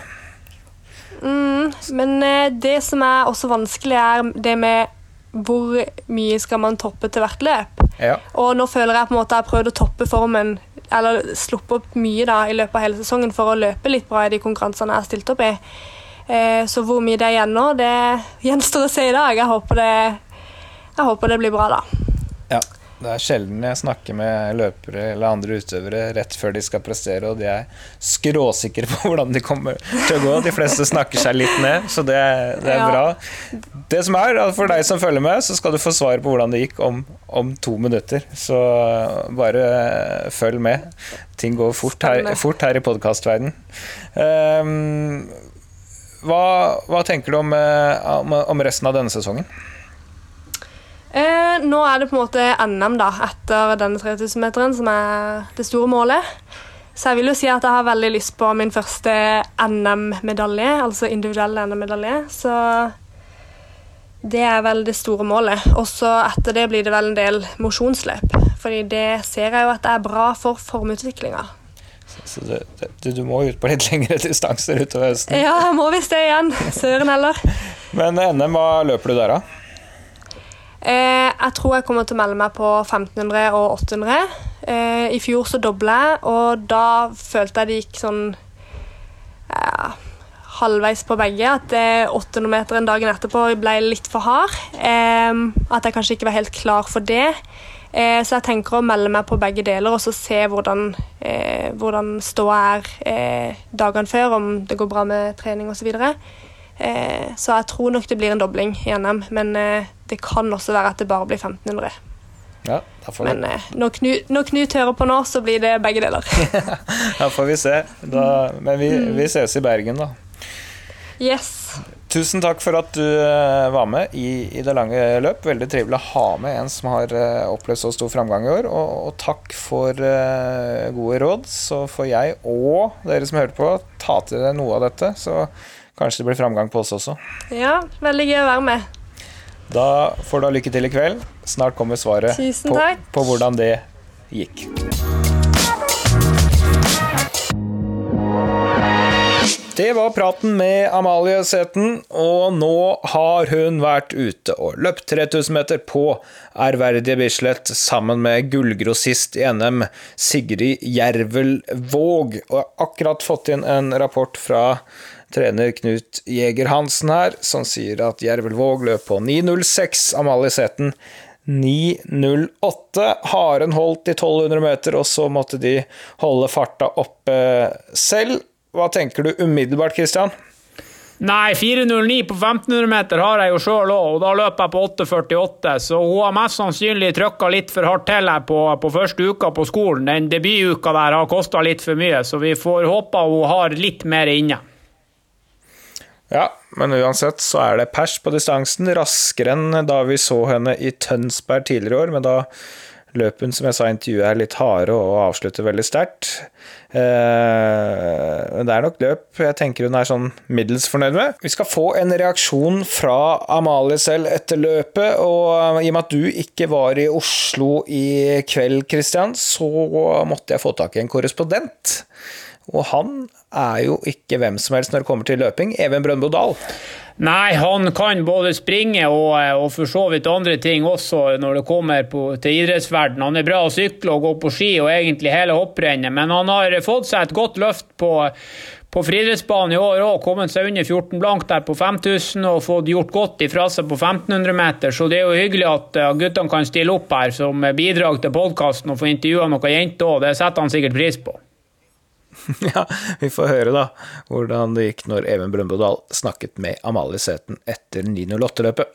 Mm, men eh, det som er også vanskelig, er det med hvor mye skal man toppe til hvert løp. Ja. Og nå føler jeg på en måte jeg har prøvd å toppe formen, eller sluppe opp mye da, i løpet av hele sesongen for å løpe litt bra i de konkurransene jeg har stilt opp i. Eh, så hvor mye det er igjen nå, det gjenstår å se i dag. Jeg håper det, jeg håper det blir bra, da. Ja. Det er sjelden jeg snakker med løpere eller andre utøvere rett før de skal prestere, og de er skråsikre på hvordan de kommer til å gå. De fleste snakker seg litt ned, så det, det er Ja. bra. Det som er, For deg som følger med, så skal du få svar på hvordan det gikk om, om to minutter. Så bare følg med. Ting går fort her, fort her i podkastverden. Um, hva, hva tenker du om, eh, om, om resten av denne sesongen? Eh, nå er det på en måte NM da, etter denne 3000-meteren, som er det store målet. Så jeg vil jo si at jeg har veldig lyst på min første NM-medalje, altså individuell NM-medalje. Så det er vel det store målet. Og så etter det blir det vel en del mosjonsløp. Fordi det ser jeg jo at er bra for formutviklinga. Så du, du, du må ut på litt lengre distanser utover høsten. Ja, jeg må visst det igjen. Søren heller. Men NM, hva løper du der, da? Eh, jeg tror jeg kommer til å melde meg på 1500 og 800. Eh, I fjor så dobla jeg, og da følte jeg det gikk sånn eh, halvveis på begge. At eh, 800-meteren dagen etterpå ble litt for hard. Eh, at jeg kanskje ikke var helt klar for det. Eh, så jeg tenker å melde meg på begge deler og så se hvordan, eh, hvordan ståa er dagene før, om det går bra med trening osv. Så, videre. eh, så jeg tror nok det blir en dobling i NM, men det kan også være at det bare blir 1500. Ja, Men eh, når, Knut, når Knut hører på nå, så blir det begge deler. da får vi se. Da, men vi, vi ses i Bergen, da. Yes. Tusen takk for at du eh, var med i, i det lange løp. Veldig trivelig å ha med en som har eh, opplevd så stor framgang i år. Og, og takk for uh, gode råd. Så får jeg og dere som hørte på, ta til dere noe av dette. Så kanskje det blir framgang på oss også. Ja, veldig gøy å være med. Da får du ha lykke til i kveld. Snart kommer svaret på, på hvordan det gikk. Det var praten med Amalie Sæthen, og nå har hun vært ute og løpt 3000 meter på ærverdige Bislett sammen med gullgrossist i NM Sigrid Jervel Våg, og har akkurat fått inn en rapport fra trener Knut Jæger Hansen her, som sier at Jervelvåg løp på 9.06, Amalie maliseten. 9.08. Haren holdt i 1200 meter, og så måtte de holde farta oppe selv. Hva tenker du umiddelbart, Christian? Nei, 4.09 på 1500 meter har jeg jo sjøl òg, og da løper jeg på 8.48, så hun har mest sannsynlig trykka litt for hardt til her på, på første uka på skolen. Den debutuka der har kosta litt for mye, så vi får håpe hun har litt mer inne. Ja, men uansett så er det pers på distansen, raskere enn da vi så henne i Tønsberg tidligere i år, men da løp hun, som jeg sa i intervjuet, er litt harde og avslutter veldig sterkt. Eh, men det er nok løp jeg tenker hun er sånn middels fornøyd med. Vi skal få en reaksjon fra Amalie selv etter løpet, og i og med at du ikke var i Oslo i kveld, Christian, så måtte jeg få tak i en korrespondent. Og han er jo ikke hvem som helst når det kommer til løping. Even Brøndbo Dahl. Nei, han kan både springe og, og for så vidt andre ting også når det kommer på, til idrettsverden. Han er bra å sykle og gå på ski og egentlig hele hopprennet, men han har fått seg et godt løft på, på friidrettsbanen i år òg. Kommet seg under 14 blank der på 5000 og fått gjort godt ifra seg på 1500 meter. Så det er jo hyggelig at uh, guttene kan stille opp her som bidrag til podkasten og få intervjua noen jenter òg. Det setter han sikkert pris på. Ja, vi får høre da hvordan det gikk når Even Brøndbo Dahl snakket med Amalie Sæthen etter 9.08-løpet.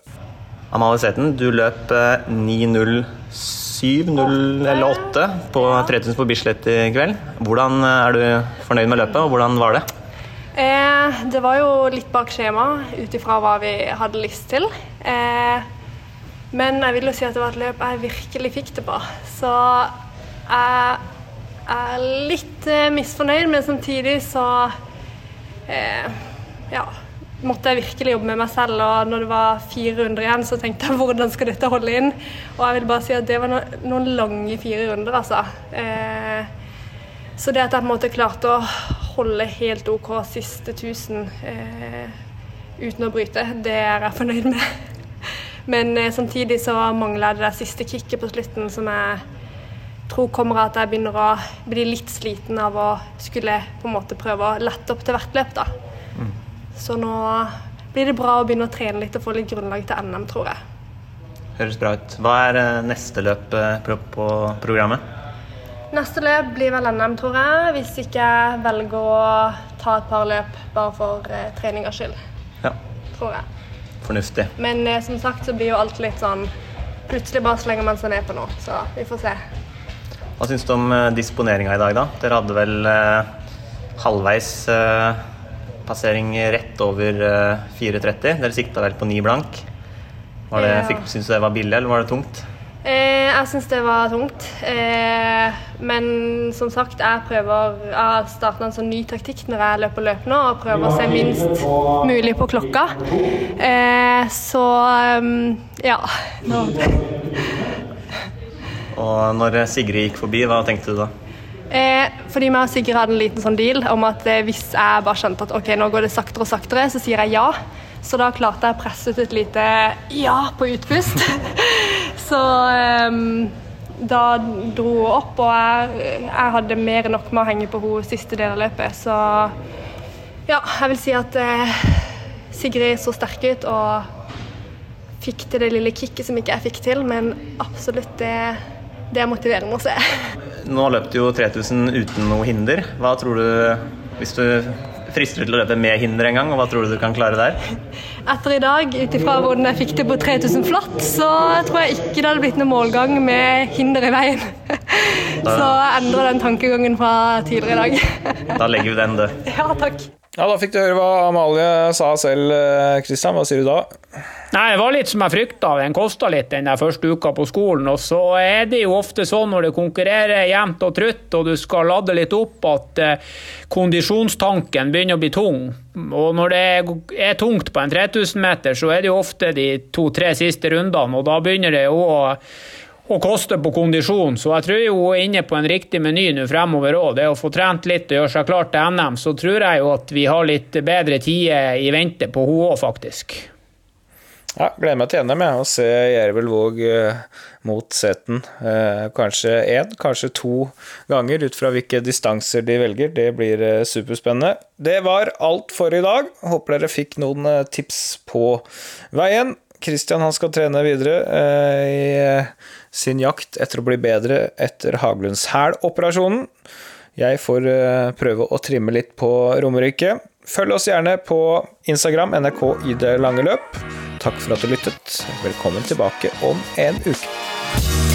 Amalie Sæthen, du løp eh, 9.07 eller 8 på 3000 på Bislett i kveld. Hvordan eh, er du fornøyd med løpet, og hvordan var det? Eh, det var jo litt bak skjema ut ifra hva vi hadde lyst til. Eh, men jeg vil jo si at det var et løp jeg virkelig fikk det på. Så jeg er litt eh, misfornøyd, men samtidig så eh, ja, måtte jeg virkelig jobbe med meg selv. Og når det var fire runder igjen, så tenkte jeg hvordan skal dette holde inn? Og jeg vil bare si at det var no noen lange fire runder, altså. Eh, så det at jeg på en måte klarte å holde helt OK siste 1000 eh, uten å bryte, det er jeg fornøyd med. Men eh, samtidig så mangla det der siste kicket på slutten som jeg tror kommer av at jeg begynner å bli litt sliten av å skulle på en måte prøve å lette opp til hvert løp. da. Mm. Så nå blir det bra å begynne å trene litt og få litt grunnlag til NM, tror jeg. Høres bra ut. Hva er neste løp på programmet? Neste løp blir vel NM, tror jeg. Hvis ikke jeg velger å ta et par løp bare for eh, treningas skyld. Ja. Tror jeg. Fornuftig. Men eh, som sagt så blir jo alt litt sånn Plutselig bare slenger man seg ned på noe, så vi får se. Hva syns du om eh, disponeringa i dag, da? Dere hadde vel eh, halvveis eh, passering rett over 4.30. Dere sikta vel på 9 blank. Var det, ja. Syns du det var billig, eller var det tungt? Eh, jeg syns det var tungt. Eh, men som sagt, jeg prøver Jeg har starta en sånn ny taktikk når jeg løper løp nå, og prøver å se minst mulig på klokka. Eh, så um, ja. Nå. Og når Sigrid gikk forbi, hva tenkte du da? Eh, fordi vi og Sigrid hadde en liten sånn deal om at eh, hvis jeg bare skjønte at ok, nå går det saktere og saktere, så sier jeg ja. Så da klarte jeg å presse ut et lite ja på utpust. Så eh, da dro hun opp, og jeg, jeg, hadde mer enn nok med å henge på henne siste del av løpet. Så ja, jeg vil si at eh, Sigrid så sterk ut og fikk til det lille kicket som ikke jeg fikk til, men absolutt det, det er motiverende å se. Nå løp du jo 3000 uten noe hinder. Hva tror du, hvis du frister til å løpe med hinder en gang, og hva tror du du kan klare der? Etter i dag, ut ifra hvordan jeg fikk det på 3000 flatt, så tror jeg ikke det hadde blitt noen målgang med hinder i veien. Så endrer den tankegangen fra tidligere i dag. Da legger vi den død. Ja, takk. Ja, Da fikk du høre hva Amalie sa selv. Kristian, hva sier du da? Nei, Det var litt som jeg frykta. Den kosta litt den der første uka på skolen. Og så er det jo ofte sånn når du konkurrerer jevnt og trutt og du skal lade litt opp, at eh, kondisjonstanken begynner å bli tung. Og når det er tungt på en 3000 meter, så er det jo ofte de to-tre siste rundene, og da begynner det jo å og koste på kondisjon. Så jeg tror jo hun er inne på en riktig meny nå fremover òg. Det å få trent litt og gjøre seg klar til NM, så tror jeg jo at vi har litt bedre tider i vente på hun òg, faktisk. Ja, gleder meg til NM å se Jervel Våg mot Seten. Eh, kanskje én, kanskje to ganger, ut fra hvilke distanser de velger. Det blir eh, superspennende. Det var alt for i dag. Håper dere fikk noen eh, tips på veien. Kristian han skal trene videre eh, i eh, sin jakt etter å bli bedre etter Haglunds hæl-operasjonen. Jeg får prøve å trimme litt på Romerike. Følg oss gjerne på Instagram, NRK i det lange løp. Takk for at du lyttet. Velkommen tilbake om en uke.